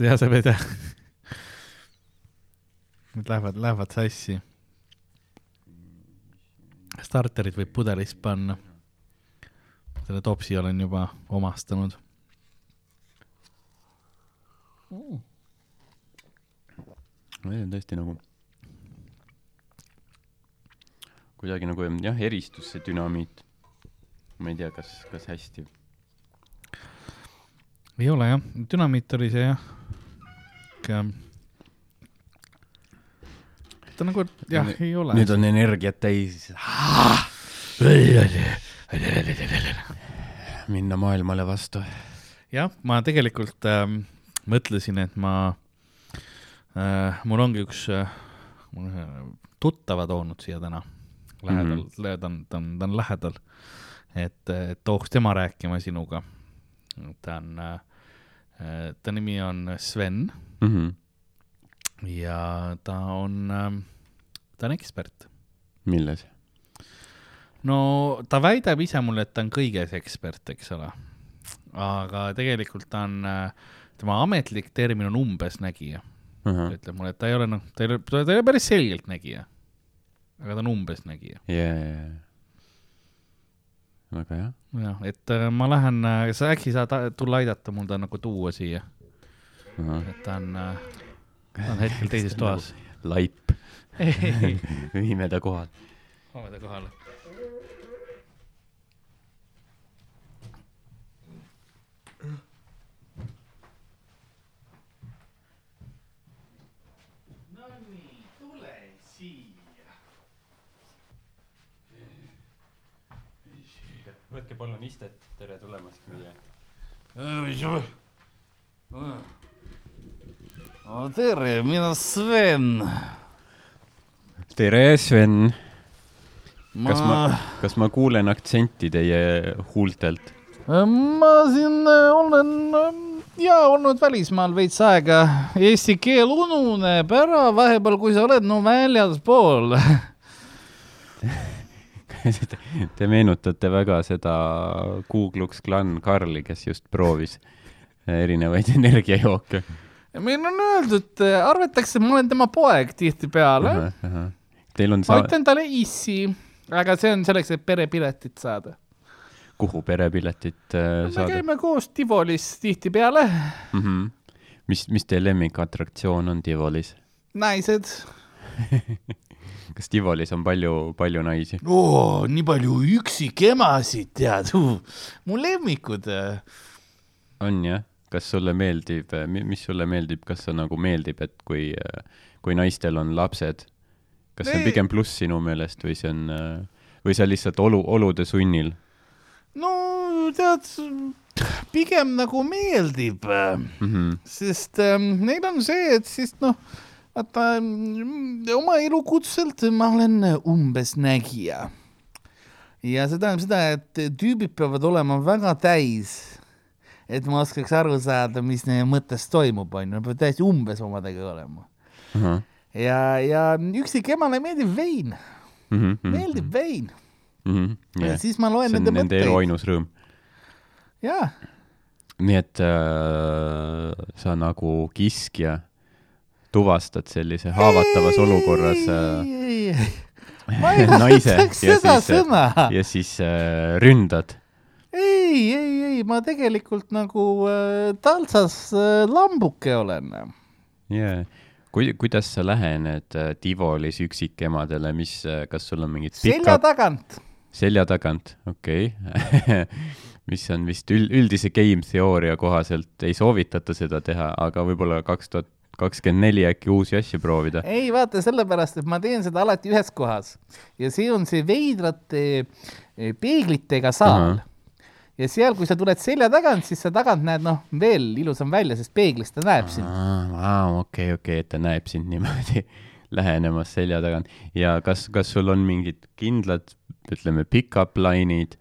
B: ja sa pead jah. Need lähevad, lähevad sassi. starterid võib pudelist panna. selle topsi olen juba omastanud mm..
C: Need on tõesti nagu, kuidagi nagu jah, eristus see dünamiit. ma ei tea, kas, kas hästi.
B: ei ole jah, dünamiit oli see jah. ikka. Ta nagu jah, ei ole.
C: nüüd on energiat täis. minna maailmale vastu.
B: jah, ma tegelikult ähm, mõtlesin, et ma äh,, mul ongi üks äh, ühe tuttava toonud siia täna lähedal mm, -hmm. ta on, ta on, ta on lähedal, et, et tooks tema rääkima sinuga. ta on äh,, ta nimi on Sven
C: Mhm.
B: Ja ta on äh,, ta on ekspert.
C: milles?
B: no ta väidab ise mulle, et ta on kõiges ekspert, eks ole. aga tegelikult ta on, tema ametlik termin on umbesnägija. ta ütleb mulle, et ta ei ole noh, ta ei ole, ta ei ole päris selgeltnägija. aga ta on umbesnägija.
C: jajah. väga hea.
B: jah, et äh, ma lähen, sa äkki saad tulla aidata mul ta nagu tuua siia, et ta on, ta on hetkel teises toas.
C: laip,
B: ei, ei, ei,
C: viime ta kohale.
B: hoome ta kohale.
C: Võtke palun istet, tere tulemast meie.
B: tere, mina Sven.
C: tere, Sven.
B: ma,
C: kas ma, kas ma kuulen aktsenti teie huultelt?
B: ma siin äh, olen ja olnud välismaal veits aega, eesti keel ununeb ära vahepeal, kui sa oled no väljaspool.
C: Te meenutate väga seda Ku Klux Klan Karli, kes just proovis erinevaid energiajooke.
B: Meil on öeldud, arvatakse, et ma olen tema poeg tihtipeale.
C: Teil on
B: ma
C: sa-,
B: ütlen talle issi, aga see on selleks, et perepiletit saada.
C: kuhu perepiletit äh,
B: me
C: saada
B: käime koos Tivolis tihtipeale,
C: mm? -hmm. mis, mis teie lemmikatraktsioon on Tivolis?
B: naised.
C: kas Tivolis on palju, palju naisi?
B: oo, nii palju üksikemasid tead, mu lemmikud.
C: on jah? Kas sulle meeldib, mis sulle meeldib, kas see nagu meeldib, et kui, kui naistel on lapsed, kas see on pigem pluss sinu meelest või see on, või sa lihtsalt olu, olude sunnil?
B: no tead, pigem nagu meeldib,
C: Mm -hmm.
B: sest ähm, neil on see, et siis noh, vaata mm, oma elukutselt ma olen umbesnägija. ja see tähendab seda, et tüübid peavad olema väga täis, et ma oskaks aru saada, mis neie mõttes toimub, onju, nad peavad täiesti umbes omadega olema. ja, ja üksikemale meeldib vein,
C: Mm -hmm.
B: meeldib vein
C: mm. -hmm.
B: ja
C: Yeah.
B: siis ma loen
C: see on
B: nende
C: nende elu
B: mõtteid.
C: ainus rõõm.
B: jaa
C: nii et äh, sa nagu kiskja tuvastad sellise haavatavas olukorras äh,
B: ei, ei, ma ei
C: naise
B: kasutaks
C: ja
B: seda
C: siis,
B: sõna.
C: ja siis äh, ründad.
B: ei, ei, ei, ma tegelikult nagu äh, taltsas äh, lambuke olen.
C: jaa. kui, kuidas sa lähened äh, Tivolis üksikemadele, mis, kas sul on mingid
B: selja
C: pikad
B: tagant.
C: selja tagant, okei okay. mis on vist üld, üldise game teooria kohaselt ei soovitata seda teha, aga võib-olla kaks tuhat kakskümmend neli äkki uusi asju proovida.
B: ei vaata, sellepärast, et ma teen seda alati ühes kohas ja see on see veidrate eh, peeglitega saal
C: Ahah..
B: Ja seal, kui sa tuled selja tagant, siis sa tagant näed noh, veel ilusam välja, sest peeglist ta näeb sind.
C: okei, okei, et ta näeb sind niimoodi lähenemas selja tagant ja kas, kas sul on mingid kindlad, ütleme, pick-up line'id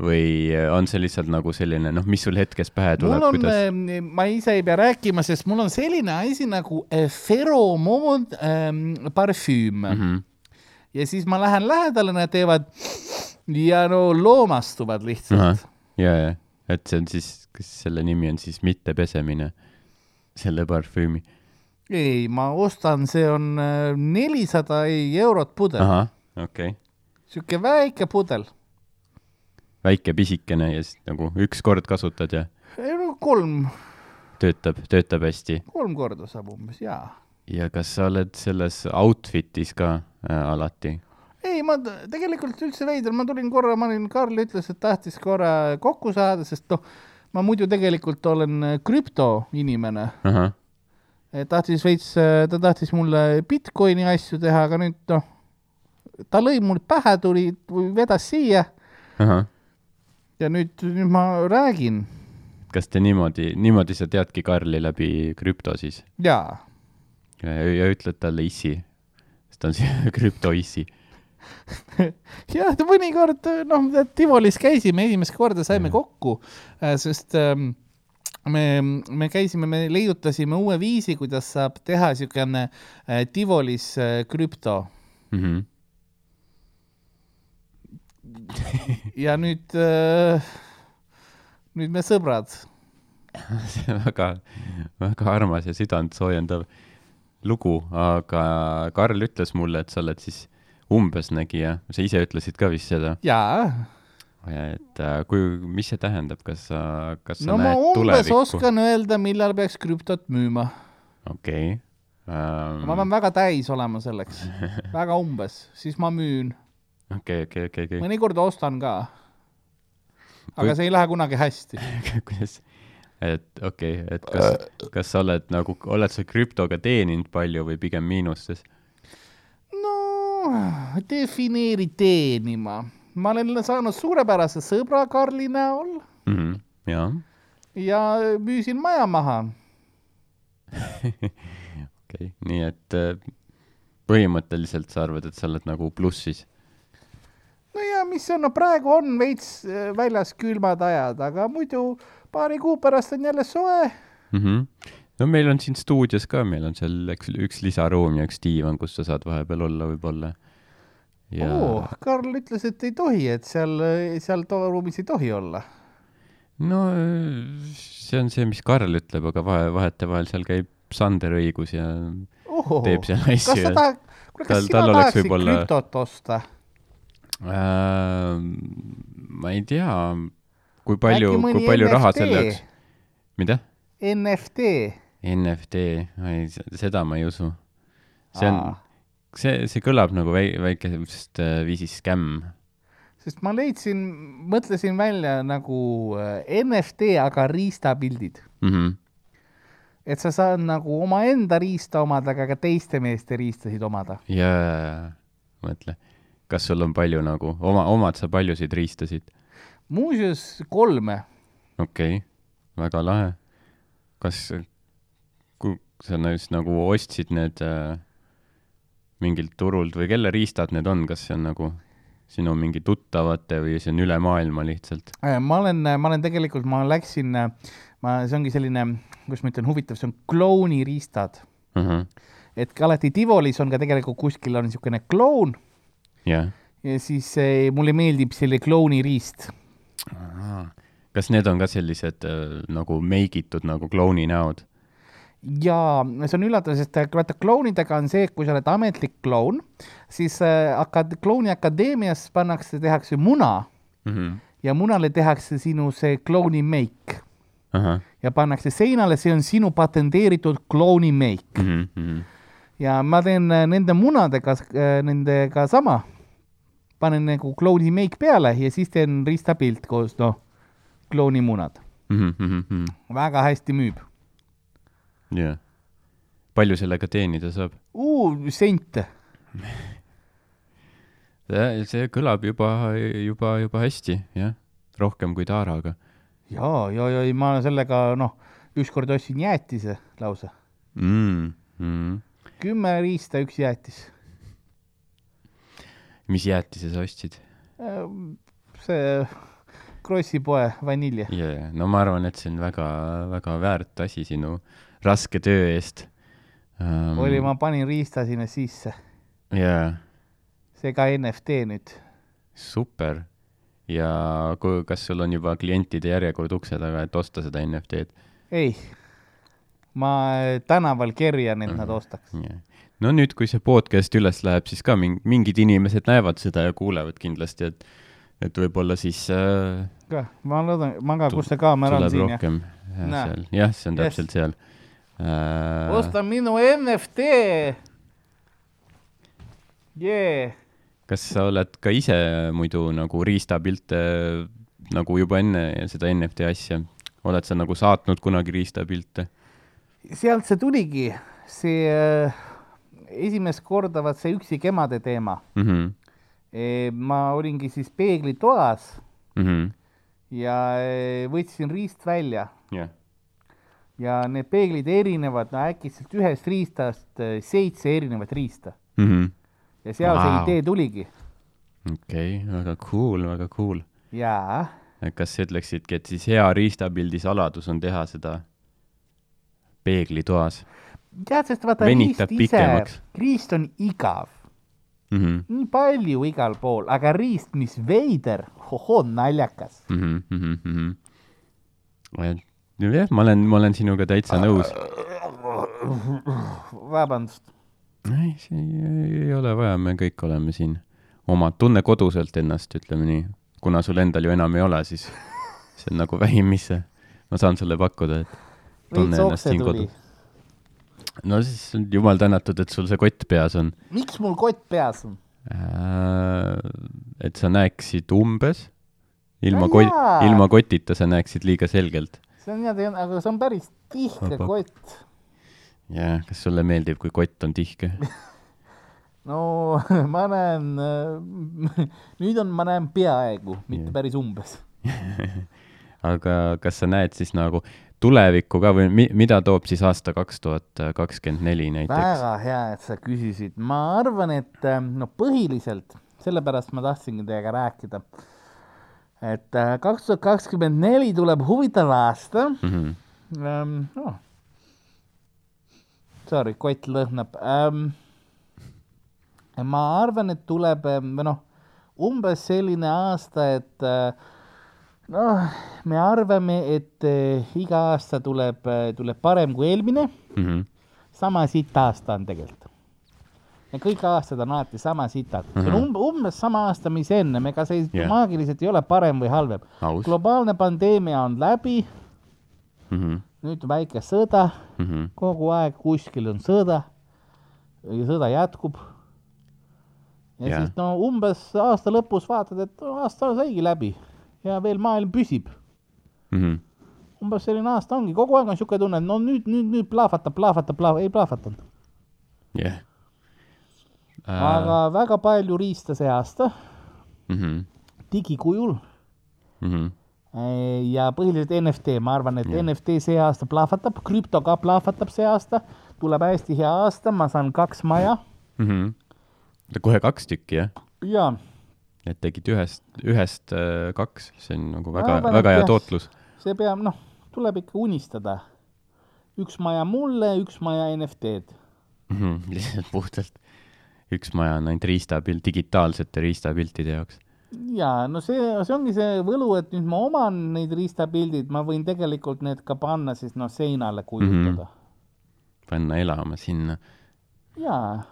C: või on see lihtsalt nagu selline, noh, mis sul hetkes pähe tuleb,
B: mul on
C: kuidas?,
B: ma ise ei pea rääkima, sest mul on selline asi nagu feromoon ähm, parfüüm mm.
C: Mhm.
B: ja siis ma lähen lähedale, nad teevad ja no loomastuvad lihtsalt.
C: ja, ja, et see on siis, kas selle nimi on siis mittepesemine, selle parfüümi?
B: ei, ma ostan, see on äh, nelisada eurot pudel,
C: ahah, okei okay..
B: sihuke väike pudel,
C: väike pisikene ja siis nagu üks kord kasutad ja
B: kolm,
C: töötab, töötab hästi.
B: kolm korda saab umbes ja.
C: ja kas sa oled selles outfit'is ka äh, alati?
B: ei, ma tegelikult üldse veider, ma tulin korra, ma olin, Karl ütles, et tahtis korra kokku saada, sest noh, ma muidu tegelikult olen äh, krüptoinimene
C: ahah,
B: Et tahtis veits, ta tahtis mulle Bitcoini asju teha, aga nüüd noh, ta lõi mul pähe, tuli, vedas siia
C: ahah.
B: ja nüüd, nüüd ma räägin
C: kas te niimoodi, niimoodi sa teadki Karli läbi krüpto siis?
B: ja
C: ja, ja ütled talle issi, sest ta on krüptoissi.
B: jah, mõnikord noh, Tivolis käisime esimest korda, saime kokku, sest ähm, me, me käisime, me leiutasime uue viisi, kuidas saab teha siukene äh, Tivolis äh, krüpto
C: Mhm.
B: ja nüüd äh,, nüüd me sõbrad.
C: see on väga, väga armas ja südantsoojendav lugu, aga Karl ütles mulle, et sa oled siis umbesnägija, sa ise ütlesid ka vist seda,
B: jaa
C: et äh, kui, mis see tähendab, kas sa, kas sa
B: no ma
C: näed
B: umbes
C: tulevikku?
B: oskan öelda, millal peaks krüptot müüma.
C: okei.
B: ma pean väga täis olema selleks, väga umbes, siis ma müün.
C: okei, okei, okei, okei.
B: mõnikord ostan ka. aga
C: Kui-
B: see ei lähe kunagi hästi.
C: kuidas, et okei okay,, et kas, kas sa oled nagu, oled sa krüptoga teeninud palju või pigem miinustes?
B: No defineeri teenima. ma olen saanud suurepärase sõbra Karli näol
C: Mhm, jaa,
B: ja müüsin maja maha.
C: okei, nii et äh, põhimõtteliselt sa arvad, et sa oled nagu plussis?
B: no ja mis on, no praegu on veits äh, väljas külmad ajad, aga muidu paari kuu pärast on jälle soe.
C: mm. -hmm. No meil on siin stuudios ka, meil on seal üks, üks lisaruum ja üks diivan, kus sa saad vahepeal olla võib-olla. ja
B: oo Karl ütles, et ei tohi, et seal, seal toaruumis ei tohi olla.
C: no see on see, mis Karl ütleb, aga vahe, vahetevahel seal käib Sander õigus ja teeb seal
B: kas
C: asju
B: sa. tahad, kuule, kas
C: Tal-
B: sina
C: tal
B: tahaksid
C: võib-olla-
B: krüptot osta?
C: Äh, ma ei tea, kui palju, kui palju raha
B: NFT?
C: selle jaoks, mida?
B: NFT.
C: NFT, ei, seda ma ei usu. see on see, see kõlab nagu väi-, väikesest äh, viisist skämm.
B: sest ma leidsin, mõtlesin välja nagu äh, NFT, aga riistapildid.
C: Mhm.
B: et sa saad nagu omaenda riista omada, aga ka teiste meeste riistasid omada.
C: ja, mõtle, kas sul on palju nagu, oma, omad sa paljusid riistasid?
B: muuseas kolme.
C: okei okay., väga lahe. kas, sa näiteks nagu ostsid need äh, mingilt turult või kelle riistad need on, kas see on nagu sinu mingi tuttavate või see on üle maailma lihtsalt?
B: Äh, ma olen, ma olen tegelikult, ma läksin, ma, see ongi selline, kuidas ma ütlen, huvitav, see on klouniriistad. et ka alati Tivolis on ka tegelikult kuskil on niisugune kloun
C: jah.
B: ja siis eh, mulle meeldib selle klouniriist.
C: kas need on ka sellised äh, nagu meigitud nagu klouni näod?
B: Ja see on üllatav, sest äh, vaata klounidega on see, et kui sa oled ametlik kloun, siis äh, akad-, klouniakadeemias pannakse, tehakse muna. Ja munale tehakse sinu see klouni meik
C: ahah,
B: ja pannakse seinale, see on sinu patenteeritud klouni meik
C: Mhm,
B: ja ma teen äh, nende munadega, nendega sama. panen nagu klouni meik peale ja siis teen riistapilt koos, noh, klouni munad.
C: mhm,
B: väga hästi müüb.
C: jah. palju sellega teenida saab?
B: sente.
C: see, see kõlab juba, juba, juba hästi, jah. rohkem kui Taaraga
B: ja, ja, ja ei, ma sellega, noh, ükskord ostsin jäätise lausa.
C: mm,. Mm.
B: kümme riista, üks jäätis.
C: mis jäätise sa ostsid?
B: see Krossi poe vanilje.
C: yeah.. no ma arvan, et see on väga-väga väärt asi sinu raske töö eest um,.
B: oli, ma panin riista sinna sisse,
C: jaa,
B: see ka NFT nüüd.
C: super. ja kui, kas sul on juba klientide järjekord ukse taga, et osta seda NFT-d
B: ei, ma tänaval kerjan, et nad ostaks.
C: yeah.? no nüüd, kui see podcast üles läheb, siis ka ming-, mingid inimesed näevad seda ja kuulevad kindlasti, et et võib-olla siis äh,
B: ka, ma loodan, ma ka, kus see kaamera on siin ja.
C: rohkem äh,
B: Näe.
C: seal, jah, see on
B: Yes.
C: täpselt seal äh,.
B: osta minu NFT. jee,
C: kas sa oled ka ise muidu nagu riistapilte nagu juba enne seda NFT asja, oled sa nagu saatnud kunagi riistapilte
B: sealt see tuligi, see äh, esimest korda vaat see üksi kemade teema
C: mm? -hmm.
B: e,. ma olingi siis peeglitoas
C: Mm -hmm.
B: ja e, võtsin riist välja
C: jah,
B: ja need peeglid erinevad, no äkitselt ühest riistast eh, seitse erinevat riista ja seal wow. see idee tuligi
C: okei, väga cool, väga cool.
B: ja
C: kas sa ütleksidki, et siis hea riistapildi saladus on teha seda peeglitoas
B: tead, sest vaata
C: Venitab
B: riist ise
C: pikemaks.,
B: riist on igav,
C: mm? -hmm.
B: nii palju igal pool, aga riist, mis veider, hohoo, naljakas.
C: mm. -hmm. Mm -hmm. jah, ma olen, ma olen sinuga täitsa nõus.
B: vabandust,
C: ei, see ei, ei ole vaja, me kõik oleme siin oma, tunne koduselt ennast, ütleme nii. kuna sul endal ju enam ei ole, siis see on nagu vähim, mis ma saan sulle pakkuda, et tunne ennast siin kodus.. no siis on jumal tänatud, et sul see kott peas on
B: miks mul kott peas on?
C: äh,. et sa näeksid umbes, ilma
B: No jaa.,
C: ilma kotita sa näeksid liiga selgelt.
B: See on niimoodi, aga see on päris tihke
C: Vabak.
B: kott.
C: jah, kas sulle meeldib, kui kott on tihke?
B: no ma näen, nüüd on, ma näen peaaegu, mitte
C: Jah.
B: päris umbes.
C: aga kas sa näed siis nagu tulevikku ka või mi-, mida toob siis aasta kaks tuhat kakskümmend neli näiteks?
B: väga hea, et sa küsisid, ma arvan, et äh, no põhiliselt sellepärast ma tahtsingi teiega rääkida, et äh, kaks tuhat kakskümmend neli tuleb huvitav aasta
C: Mhm.
B: ähm,. Oh. Sorry, kott lõhnab ähm,. ma arvan, et tuleb ähm, või noh, umbes selline aasta, et äh, noh, me arvame, et äh, iga aasta tuleb äh,, tuleb parem kui eelmine
C: Mhm.
B: sama sitt aasta on tegelikult. Ja kõik aastad on alati sama sitad mm, -hmm. see on umb-, umbes sama aasta, mis ennem, ega see yeah. maagiliselt ei ole parem või halvem. globaalne pandeemia on läbi,
C: Mhm.
B: nüüd väike sõda, kogu aeg kuskil on sõda ja sõda jätkub. ja yeah. siis no umbes aasta lõpus vaatad, et aasta saigi läbi ja veel maailm püsib.
C: Mhm.
B: umbes selline aasta ongi, kogu aeg on niisugune tunne, et no nüüd, nüüd, nüüd plahvatab, plahvatab, plahvatab, ei plahvatanud.
C: jah.
B: Aga väga palju riista see aasta
C: Mhm.
B: digikujul
C: Mhm.
B: Eh, ja põhiliselt NFT, ma arvan, et yeah. NFT see aasta plahvatab, krüpto ka plahvatab see aasta, tuleb hästi hea aasta, ma saan kaks maja
C: Mhm. kohe kaks tükki, jah?
B: ja
C: et tegid ühest, ühest äh, kaks, see on nagu väga, väga hea tootlus.
B: see peab, noh, tuleb ikka unistada. üks maja mulle, üks maja NFT-d.
C: lihtsalt puhtalt üks maja on ainult riistapilt, digitaalsete riistapiltide jaoks.
B: ja no see, see ongi see võlu, et nüüd ma oman neid riistapildid, ma võin tegelikult need ka panna siis noh, seinale kujutada mm.
C: panna elama sinna.
B: -hmm. jaa,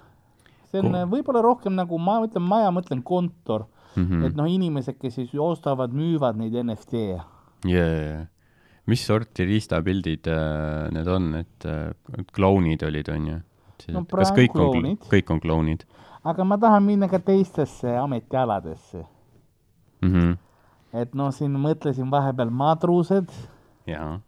B: see on võib-olla rohkem nagu ma mõtlen maja, mõtlen kontor mm. -hmm. et noh, inimesed, kes siis ostavad, müüvad neid NFT-e.
C: jaa, mis sorti riistapildid äh, need on, et äh, klounid olid, onju?
B: No
C: kas
B: praegu
C: kõik on
B: klounid.,
C: kõik on klounid
B: aga ma tahan minna ka teistesse ametialadesse,
C: mm? -hmm.
B: et noh, siin mõtlesin vahepeal madrused.
C: jaa.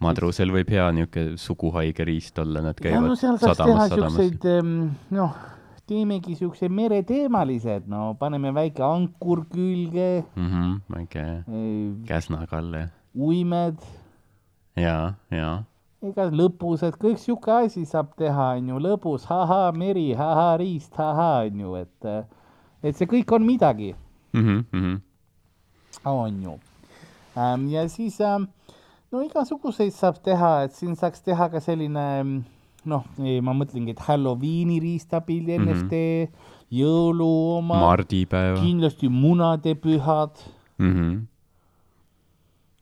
C: madrusel võib hea niisugune suguhaige riist olla, nad
B: no
C: käivad
B: teha
C: sadamas, sadamas.
B: noh, teemegi siukse mereteemalised, no paneme väike ankur külge,
C: Mhm, väike Käsna-Kalle.
B: uimed,
C: jaa, jaa.
B: Ega lõbusad, kõik sihuke asi saab teha, onju, lõbus, ahaa, meri, ahaa, riist, ahaa, onju, et, et see kõik on midagi.
C: Mhm, mhm.
B: on ju ähm,. ja siis ähm, no igasuguseid saab teha, et siin saaks teha ka selline mm, noh, ma mõtlengi, et Halloweeni riistapilli
C: Mhm.
B: NFT, jõulu oma,
C: mardipäeva
B: kindlasti munadepühad,
C: mm. -hmm.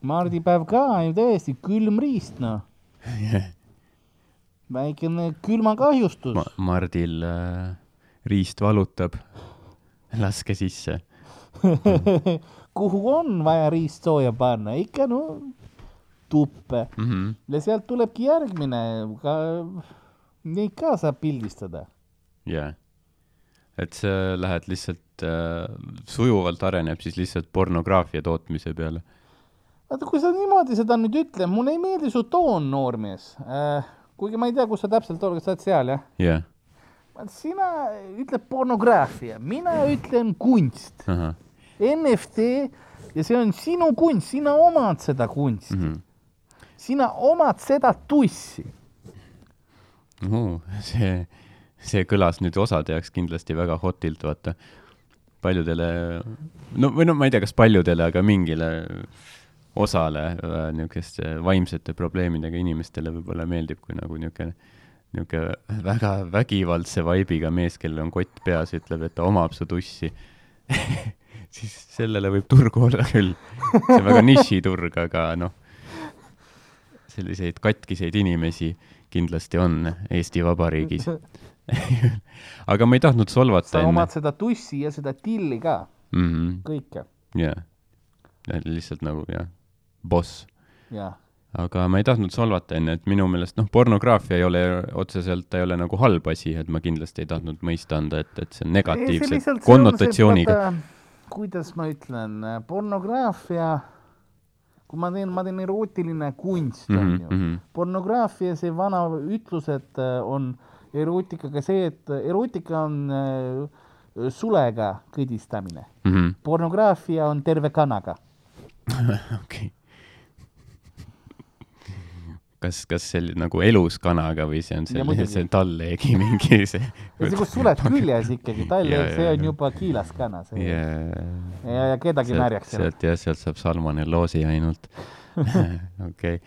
B: mardipäev ka ju tõesti külm riist, noh. väikene külmakahjustus
C: Ma. Mardil äh, riist valutab, laske sisse.
B: kuhu on vaja riist sooja panna, ikka no tuppe
C: Mm -hmm.
B: ja sealt tulebki järgmine, ka neid ka saab pildistada.
C: jah, et sa lähed lihtsalt äh,, sujuvalt areneb siis lihtsalt pornograafia tootmise peale.
B: vaata, kui sa niimoodi seda nüüd ütled, mulle ei meeldi su toon, noormees äh,. kuigi ma ei tea, kus sa täpselt oled, kas sa oled seal, jah?
C: jah,
B: sina ütled pornograafia, mina ütlen kunst,
C: ahah,
B: NFT ja see on sinu kunst, sina omad seda kunsti mm. -hmm. sina omad seda tussi.
C: see, see kõlas nüüd osade jaoks kindlasti väga hotilt, vaata. paljudele, no või no ma ei tea, kas paljudele, aga mingile osale äh, niisuguste vaimsete probleemidega inimestele võib-olla meeldib, kui nagu niisugune niisugune väga vägivaldse vaibiga mees, kellel on kott peas, ütleb, et ta omab su tussi. siis sellele võib turgu olla küll. see on väga nišiturg, aga noh, selliseid katkiseid inimesi kindlasti on Eesti Vabariigis. aga ma ei tahtnud solvata
B: sa
C: enne
B: omad. seda tussi ja seda tilli ka,
C: mm -hmm.
B: kõike,
C: jah, lihtsalt nagu jah, boss.
B: jah.
C: aga ma ei tahtnud solvata enne, et minu meelest noh, pornograafia ei ole otseselt, ta ei ole nagu halb asi, et ma kindlasti ei tahtnud mõista anda, et, et see on negatiivse konnotatsiooniga.
B: kuidas ma ütlen, pornograafia, kui ma teen, ma teen erootiline kunst mm,
C: Mhm,
B: on ju
C: mhm.
B: pornograafia, see vana ütlus, et äh, on erootikaga see, et erootika on äh, sulega kõdistamine,
C: Mhm.
B: pornograafia on terve kanaga.
C: okei. kas, kas see oli nagu elus kanaga või see on selline, see tallegi mingi see?
B: kus suled küljes ikkagi, tal
C: Ja,,
B: see on juba kiilas kana, see yeah. ja, ja kedagi märjaks seal.
C: sealt jah, sealt saab salmonelloosi ainult. okei,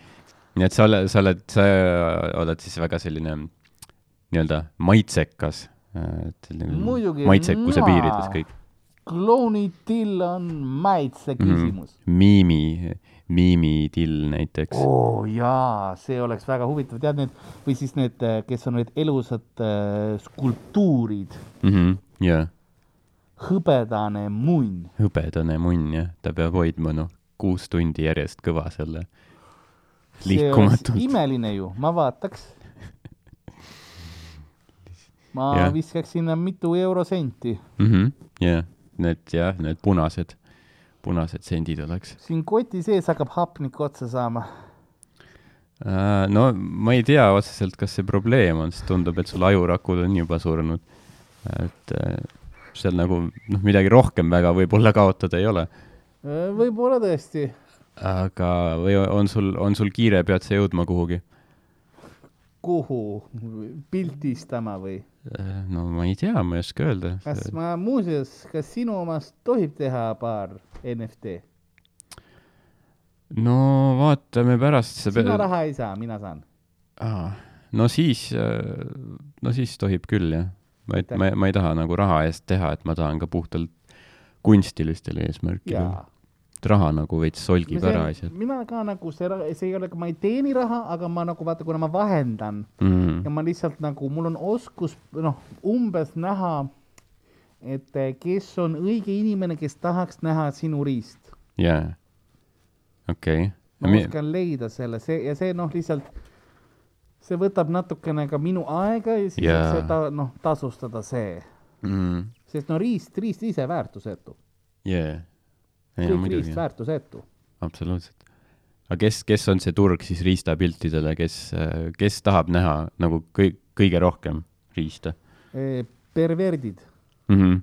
C: nii et sa oled, sa oled, sa oled siis väga selline nii-öelda maitsekas, et selline maitsekuse piirides kõik
B: klounitill on maitse küsimus
C: mm.. miimi, miimitill näiteks
B: oo oh, jaa, see oleks väga huvitav, tead need või siis need, kes on need elusad äh, skulptuurid,
C: Mm -hmm. ja
B: hõbedane munn.
C: hõbedane munn jah, ta peab hoidma noh, kuus tundi järjest kõva selle liikumatult.
B: imeline ju, ma vaataks. ma yeah. viskaks sinna mitu eurosenti,
C: mhmh, jah, need jah, need punased, punased sendid oleks.
B: siin koti sees hakkab hapnik otsa saama.
C: Äh, no ma ei tea otseselt, kas see probleem on, sest tundub, et sul ajurakud on juba surnud. et äh, seal nagu noh, midagi rohkem väga võib-olla kaotada ei ole.
B: võib-olla tõesti,
C: aga, või on sul, on sul kiire, pead sa jõudma kuhugi?
B: kuhu pildistama või?
C: No ma ei tea, ma ei oska öelda.
B: kas ma muuseas, kas sinu omast tohib teha paar NFT?
C: no vaatame pärast.
B: sina raha ei saa, mina saan.
C: Aa, no siis, no siis tohib küll jah. ma ma, ma ei taha nagu raha eest teha, et ma tahan ka puhtalt kunstilistel eesmärkidel. Raha nagu veits solgib ära asjad
B: mina ka nagu see, see ei ole, ma ei teeni raha, aga ma nagu vaata, kuna ma vahendan
C: mm.
B: ja. ma lihtsalt nagu, mul on oskus noh, umbes näha, et eh, kes on õige inimene, kes tahaks näha sinu riist.
C: jaa, okei
B: ma oskan leida selle, see ja see noh, lihtsalt see võtab natukene ka minu aega ja siis yeah. seda noh, tasustada see,
C: Mm.
B: sest no riist, riist ise väärtusetu,
C: jaa
B: kõik riist, väärtusetu.
C: absoluutselt. aga kes, kes on see turg siis riistapiltidele, kes, kes tahab näha nagu kõik, kõige rohkem riista
B: perverdid,
C: mm? -hmm.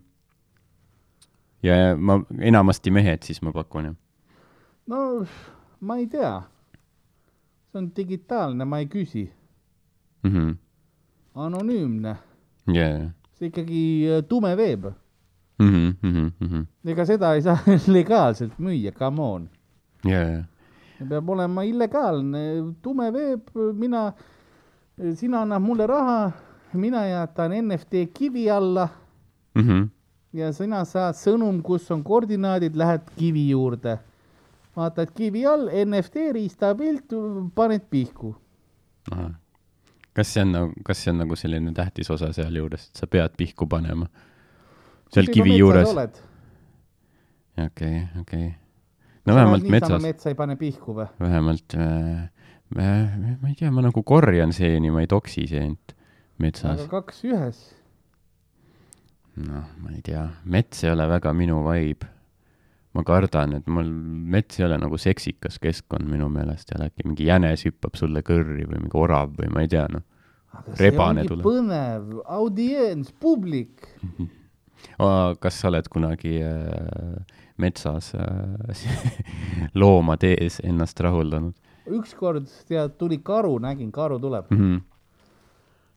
C: ja ma, enamasti mehed siis ma pakun jah
B: no ma ei tea, see on digitaalne, ma ei küsi,
C: mm -hmm.
B: anonüümne,
C: yeah.
B: see ikkagi äh, tume veeb,
C: mm. -hmm, mm -hmm.
B: ega seda ei saa legaalselt müüa, come on.
C: yeah.
B: peab olema illegaalne, tume veeb, mina, sina annad mulle raha, mina jätan NFT kivi alla
C: mm. -hmm.
B: ja sina saad sõnum, kus on koordinaadid, lähed kivi juurde. vaatad kivi all, NFT riistapilt, paned pihku.
C: Kas see on nagu, kas see on nagu selline tähtis osa sealjuures, et sa pead pihku panema? Seal kivi juures? okei, okei. no vähemalt metsas,
B: metsa ei pane pihku või?
C: vähemalt äh, äh, ma ei tea, ma nagu korjan seeni, ma ei toksi seent metsas
B: aga. kaks ühes.
C: noh, ma ei tea, mets ei ole väga minu vibe. ma kardan, et mul mets ei ole nagu seksikas keskkond minu meelest ja äkki mingi jänes hüppab sulle kõrri või mingi orav või ma ei tea, noh. Rebane tuleb.
B: põnev, audients, publik.
C: kas sa oled kunagi äh, metsas äh, loomade ees ennast rahuldanud
B: ükskord tead, tuli karu, nägin, karu tuleb
C: mm? -hmm.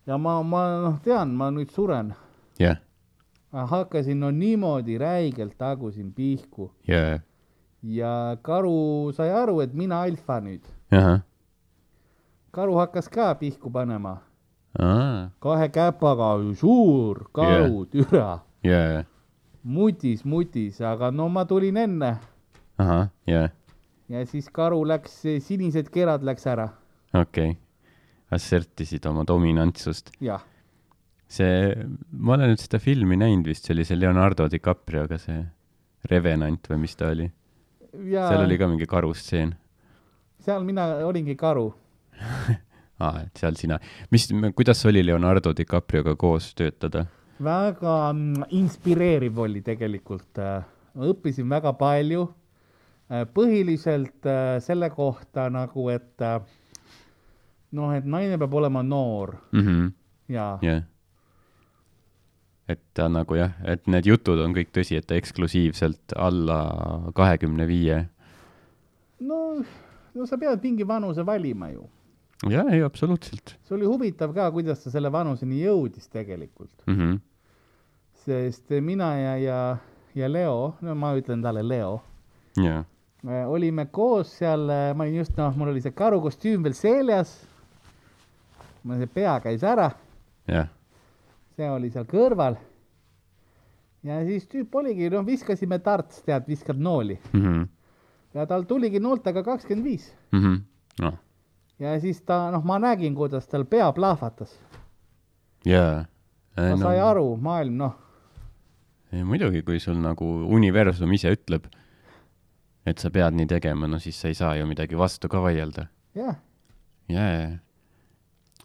B: ja ma, ma noh, tean, ma nüüd suren.
C: jah,
B: hakkasin no niimoodi räigelt tagusin pihku
C: ja,
B: ja karu sai aru, et mina alfa nüüd.
C: ahah,
B: karu hakkas ka pihku panema,
C: aa,
B: kahe käpaga, suur karu yeah., türa,
C: ja,
B: mutis, mutis, aga no ma tulin enne
C: ahah, ja,
B: ja siis karu läks, sinised kerad läks ära,
C: okei okay.. assertisid oma dominantsust.
B: jah.
C: see, ma olen nüüd seda filmi näinud vist, see oli see Leonardo DiCaprioga see Revenant või mis ta oli,
B: ja
C: seal oli ka mingi karustseen.
B: seal mina olingi karu.
C: aa, et seal sina, mis, kuidas oli Leonardo DiCaprioga koos töötada?
B: Väga mm, inspireeriv oli tegelikult, ma õppisin väga palju. põhiliselt äh, selle kohta nagu, et äh, noh, et naine peab olema noor
C: mhmh,
B: ja
C: jah. et ta nagu jah, et need jutud on kõik tõsi, et eksklusiivselt alla kahekümne viie.
B: no, no sa pead mingi vanuse valima ju.
C: jah, ei absoluutselt.
B: See oli huvitav ka, kuidas ta selle vanuseni jõudis tegelikult,
C: mm. -hmm.
B: sest mina ja, ja, ja Leo, no ma ütlen talle Leo.
C: Ja,
B: äh, olime koos seal, ma olin just noh, mul oli see karukostüüm veel seljas. mul see pea käis ära,
C: jah,
B: see oli seal kõrval. ja siis tüüp oligi, noh, viskasime tarts, tead, viskad nooli.
C: Mhmh,
B: ja tal tuligi nooltega kakskümmend viis.
C: Noh,
B: ja siis ta, noh, ma nägin, kuidas tal pea plahvatas.
C: jaa.
B: ta no. sai aru, maailm, noh,
C: muidugi, kui sul nagu universum ise ütleb, et sa pead nii tegema, no siis sa ei saa ju midagi vastu ka vaielda.
B: jah.
C: jaa, jaa.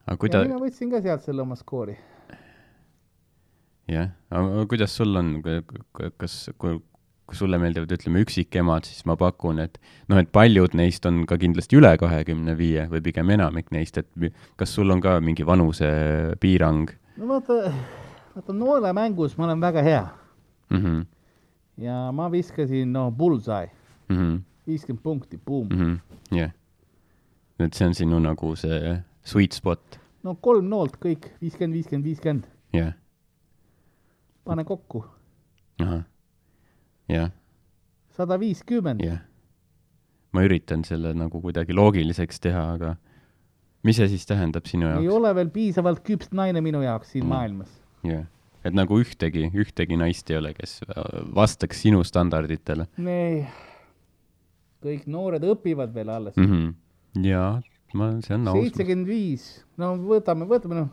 C: aga
B: ja
C: kuida-,
B: mina võtsin ka sealt selle oma skoori.
C: jah, aga kuidas sul on, kas, kui kui sulle meeldivad, ütleme, üksikemad, siis ma pakun, et noh, et paljud neist on ka kindlasti üle kahekümne viie või pigem enamik neist, et kas sul on ka mingi vanusepiirang
B: no vaata, vaata noolemängus ma olen väga hea
C: mm? -hmm.
B: ja ma viskasin, no bullseye,
C: Mm -hmm.
B: viiskümmend punkti, buum
C: Mm. -hmm. jah. et see on sinu nagu see sweet spot,
B: no kolm noolt kõik, viiskümmend, viiskümmend, viiskümmend,
C: jah,
B: pane kokku,
C: ahah,
B: sada viiskümmend.
C: jah. ma üritan selle nagu kuidagi loogiliseks teha, aga mis see siis tähendab sinu
B: ei
C: jaoks?
B: ole veel piisavalt küps naine minu jaoks siin
C: Mm.
B: maailmas.
C: jah, et nagu ühtegi, ühtegi naist ei ole, kes äh, vastaks sinu standarditele
B: ei, kõik noored õpivad veel alles
C: mm. -hmm. jaa, ma, see on aus.
B: seitsekümmend viis, no võtame, võtame noh,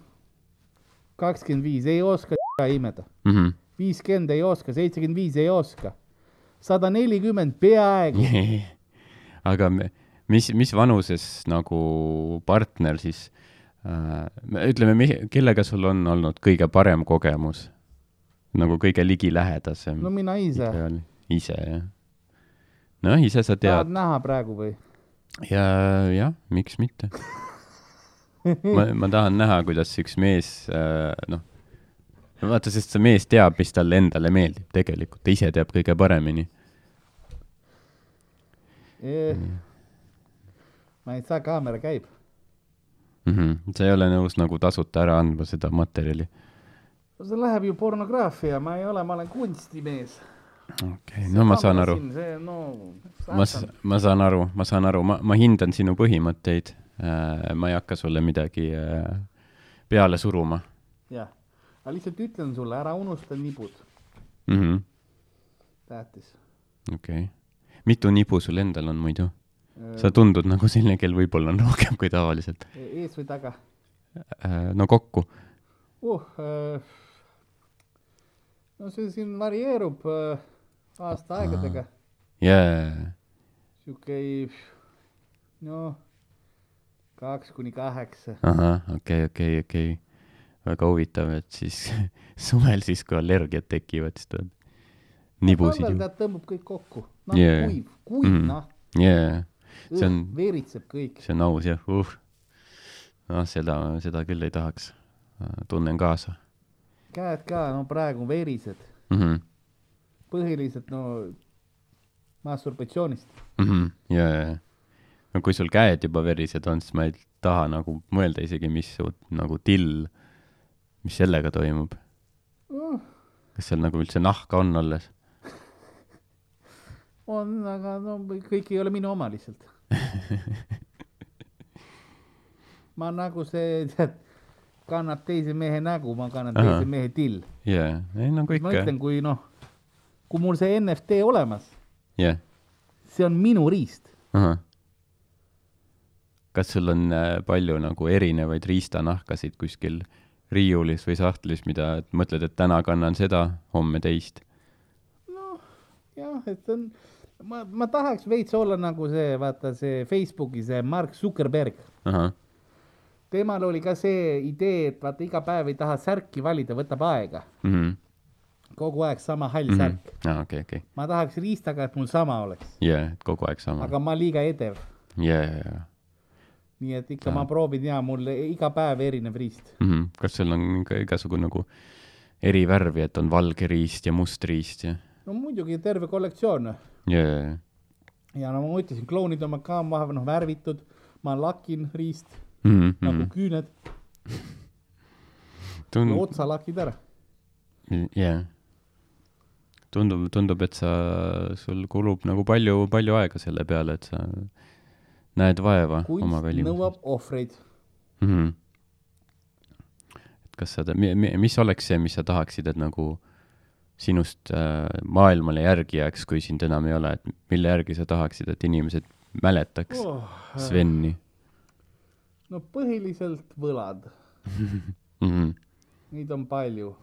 B: kakskümmend viis ei oska imeda,
C: mm. -hmm.
B: Viiskümmend ei oska, seitsekümmend viis ei oska, sada nelikümmend peaaegu.
C: aga me- mis, mis vanuses nagu partner siis äh,, ütleme, kellega sul on olnud kõige parem kogemus? nagu kõige ligilähedasem
B: no mina ise.
C: ise, jah? noh, ise sa
B: tahad
C: tead
B: näha praegu või?
C: ja, jah, miks mitte. ma, ma tahan näha, kuidas üks mees äh,, noh, vaata, sest see mees teab, mis talle endale meeldib tegelikult, ta ise teab kõige paremini.
B: ma ei saa, kaamera käib.
C: mm. -hmm. sa ei ole nõus nagu tasuta ära andma seda materjali.
B: no see läheb ju pornograafia, ma ei ole, ma olen kunstimees.
C: okei okay,, no ma saan aru.
B: no.
C: ma, ma saan aru, ma saan aru, ma, ma hindan sinu põhimõtteid. ma ei hakka sulle midagi äh, peale suruma
B: jah, aga lihtsalt ütlen sulle, ära unusta nibud,
C: mm. -hmm.
B: tähtis.
C: okei okay.. mitu nibu sul endal on muidu? sa tundud nagu selline, kel võib-olla on rohkem kui tavaliselt.
B: ees või taga
C: no kokku.
B: uh,? no see siin varieerub uh, aastaaegadega,
C: jaa,
B: sihuke noh, kaks kuni kaheksa.
C: ahah, okei, okei, okei. Väga huvitav, et siis suvel siis, kui allergiad tekivad, siis tuleb nibusid
B: tead tõmbab kõik kokku, noh
C: Yeah.
B: yeah. kuiv, kuiv mm. noh,
C: jaa, see on,
B: veeritseb kõik.
C: see on aus jah, uh. noh, seda, seda küll ei tahaks. tunnen kaasa
B: käed ka, no praegu verised,
C: mm. -hmm.
B: põhiliselt no masturbatsioonist.
C: Mm -hmm. ja, ja, ja. no kui sul käed juba verised on, siis ma ei taha nagu mõelda isegi, mis su nagu till, mis sellega toimub.
B: Uh,
C: kas seal nagu üldse nahka on alles?
B: on, aga no kõik ei ole minu oma lihtsalt. ma nagu see, tead, kannab teise mehe nägu, ma kannan
C: Ahah.
B: teise mehe till.
C: jaa, ei nagu
B: ma
C: ikka,
B: ütlen, kui noh, kui mul see NFT olemas,
C: jah,
B: see on minu riist.
C: kas sul on äh, palju nagu erinevaid riistanahkasid kuskil riiulis või sahtlis, mida et mõtled, et täna kannan seda, homme teist?
B: noh, jah, et see on, ma, ma tahaks veits olla nagu see, vaata see Facebooki see Mark Zuckerberg. temal oli ka see idee, et vaata iga päev ei taha särki valida, võtab aega.
C: mhm,
B: kogu aeg sama hall särk.
C: aa, okei, okei,
B: ma tahaks riistaga, et mul sama oleks,
C: jaa, et kogu aeg sama,
B: aga ma liiga edev.
C: jaa, jaa, jaa
B: nii et ikka ma proovin ja mul iga päev erinev riist.
C: mm. -hmm. kas sul on ka igasugu nagu eri värvi, et on valge riist ja must riist ja?
B: no muidugi terve kollektsioon
C: jaa,
B: ja no ma ütlesin, klounid on ka vahepeal noh värvitud, ma lakin riist
C: Mhm,
B: mm. nagu küüned,
C: tundub,
B: otsa lakid ära.
C: jaa. tundub, tundub, et sa, sul kulub nagu palju, palju aega selle peale, et sa näed vaeva oma
B: kunst
C: välimuses
B: nõuab ohvreid.
C: mm. -hmm. et kas sa, mis oleks see, mis sa tahaksid, et nagu sinust äh, maailmale järgi jääks, kui sind enam ei ole, et mille järgi sa tahaksid, et inimesed mäletaks oh. Sveni
B: no põhiliselt võlad,
C: mm? -hmm.
B: neid on palju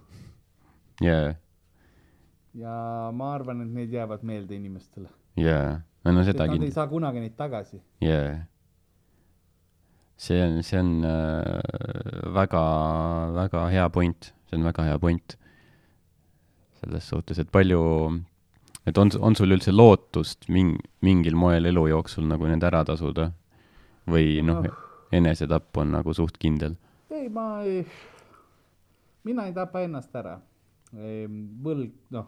C: jaa,
B: ja ma arvan, et need jäävad meelde inimestele.
C: jaa, no seda
B: nad ei
C: kindlasti,
B: saa kunagi neid tagasi.
C: jaa. see on, see on äh, väga, väga hea point, see on väga hea point. selles suhtes, et palju, et on, on sul üldse lootust ming-, mingil moel elu jooksul nagu need ära tasuda? või noh
B: Noh.,
C: enesetapp on nagu suht kindel?
B: ei, ma ei, mina ei tapa ennast ära. võlg, noh,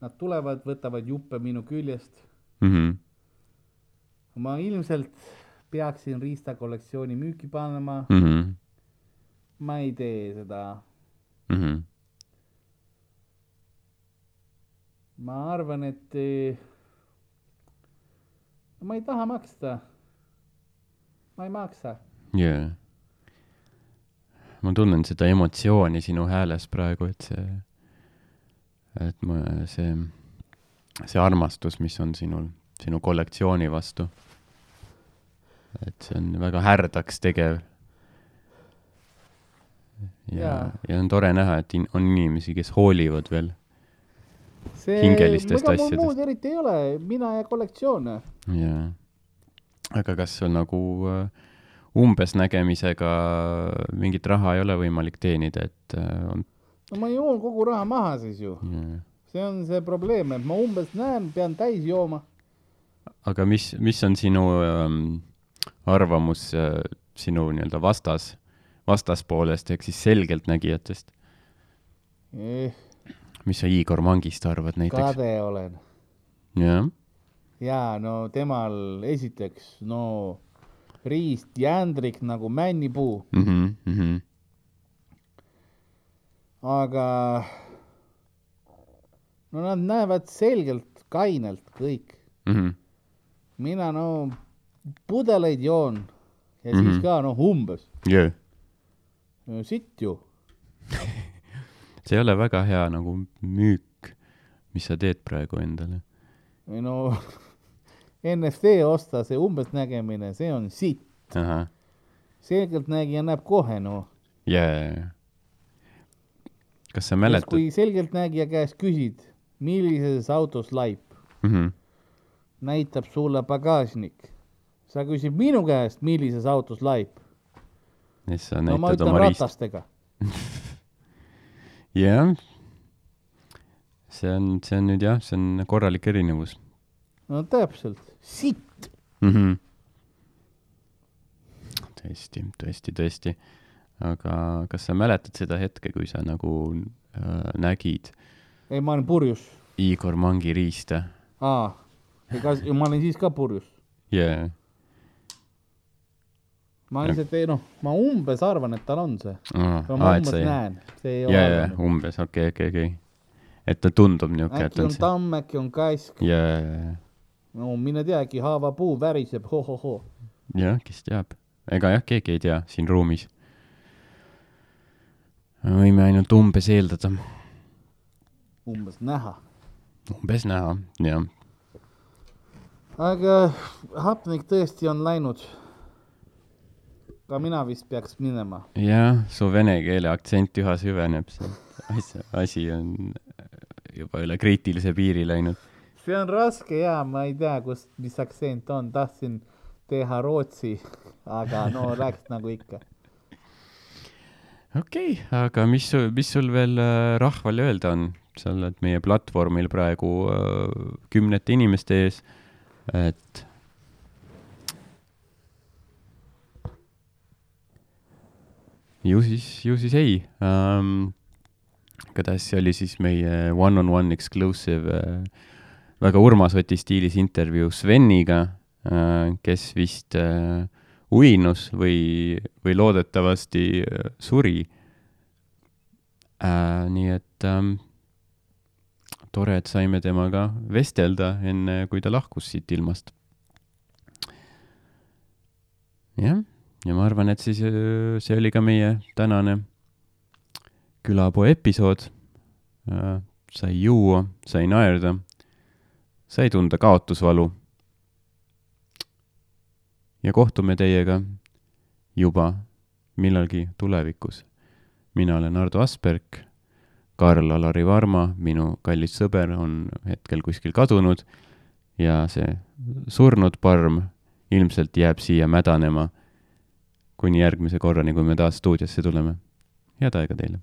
B: nad tulevad, võtavad juppe minu küljest.
C: mhmh,
B: ma ilmselt peaksin riistakollektsiooni müüki panema,
C: mhmh,
B: ma ei tee seda.
C: mhmh,
B: ma arvan, et eh, ma ei taha maksta. ma ei maksa.
C: jaa. ma tunnen seda emotsiooni sinu hääles praegu, et see, et ma, see, see armastus, mis on sinul, sinu kollektsiooni vastu. et see on väga härdaks tegev. ja
B: Jaa.,
C: ja on tore näha, et in, on inimesi, kes hoolivad veel.
B: see,
C: Hingelistest asjadest.
B: muud eriti ei ole, mina ja kollektsioon.
C: jaa. aga kas sul nagu äh, umbes nägemisega mingit raha ei ole võimalik teenida, et äh, on,
B: no ma joon kogu raha maha siis ju,
C: jaa
B: see on see probleem, et ma umbes näen, pean täis jooma.
C: aga mis, mis on sinu ähm, arvamus äh, sinu nii-öelda vastas, vastaspoolest ehk siis selgeltnägijatest?
B: Eh,
C: mis sa Igor Mangist arvad näiteks?
B: kade olen
C: jah,
B: ja no temal esiteks no riist jändrik nagu männipuu,
C: mhmh, mhmh,
B: aga no nad näevad selgelt kainelt kõik
C: mm. -hmm.
B: mina no pudeleid joon ja mm -hmm.
C: Mhm.
B: siis ka noh, umbes
C: jõe,
B: sitt ju.
C: see ei ole väga hea nagu müük, mis sa teed praegu endale.
B: või no NFT osta, see umbes nägemine, see on sitt. selgeltnägija näeb kohe no.
C: jaa. kas sa
B: kui
C: mäletad?
B: selgeltnägija käest küsid, millises autos laip,
C: Mm -hmm.
B: näitab sulle pagasnik. sa küsid minu käest, millises autos laip. no ma ütlen ratastega.
C: jah. see on, see on nüüd jah, see on korralik erinevus
B: no täpselt, sitt.
C: mm. -hmm. tõesti, tõesti, tõesti. aga kas sa mäletad seda hetke, kui sa nagu äh, nägid
B: ei, ma olen purjus.
C: Igor Mangi riiste?
B: aa, ega ma olin siis ka purjus.
C: jaa,
B: ma lihtsalt ei noh, ma umbes arvan, et tal on see. ma umbes näen, see ole
C: jaa, jaa, umbes, okei, okei, okei. et ta tundub niuke, et
B: äkki
C: on
B: on
C: see,
B: tamm, äkki on kask,
C: jaa, jaa,
B: no mine tea, äkki haavapuu väriseb ho,, ho-ho-hoo.
C: jah, kes teab. ega jah, keegi ei tea siin ruumis. võime ainult umbes eeldada,
B: umbes näha.
C: umbes näha, jah.
B: aga hapnik tõesti on läinud. ka mina vist peaks minema.
C: jah, su vene keele aktsent üha süveneb, see asi, on juba üle kriitilise piiri läinud.
B: see on raske ja ma ei tea, kus, mis aktsent on, tahtsin teha rootsi, aga no läks nagu ikka.
C: okei okay,, aga mis, mis sul veel äh, rahvale öelda on? Sa oled meie platvormil praegu äh, kümnete inimeste ees, et ju siis, ju siis ei um,. igatahes see oli siis meie one-on-one exclusive äh, väga Urmas Oti stiilis intervjuu Sveniga äh,, kes vist äh, uinus või, või loodetavasti äh, suri äh,. nii et ähm, tore, et saime temaga vestelda enne, kui ta lahkus siit ilmast. jah, ja ma arvan, et siis äh, see oli ka meie tänane külapoe episood äh,. sai juua, sai naerda, sai tunda kaotusvalu. ja kohtume teiega juba millalgi tulevikus. mina olen Ardo Asperg Karl-Alari Varma, minu kallis sõber, on hetkel kuskil kadunud ja see surnud parm ilmselt jääb siia mädanema kuni järgmise korrani, kui me taas stuudiosse tuleme. head aega teile!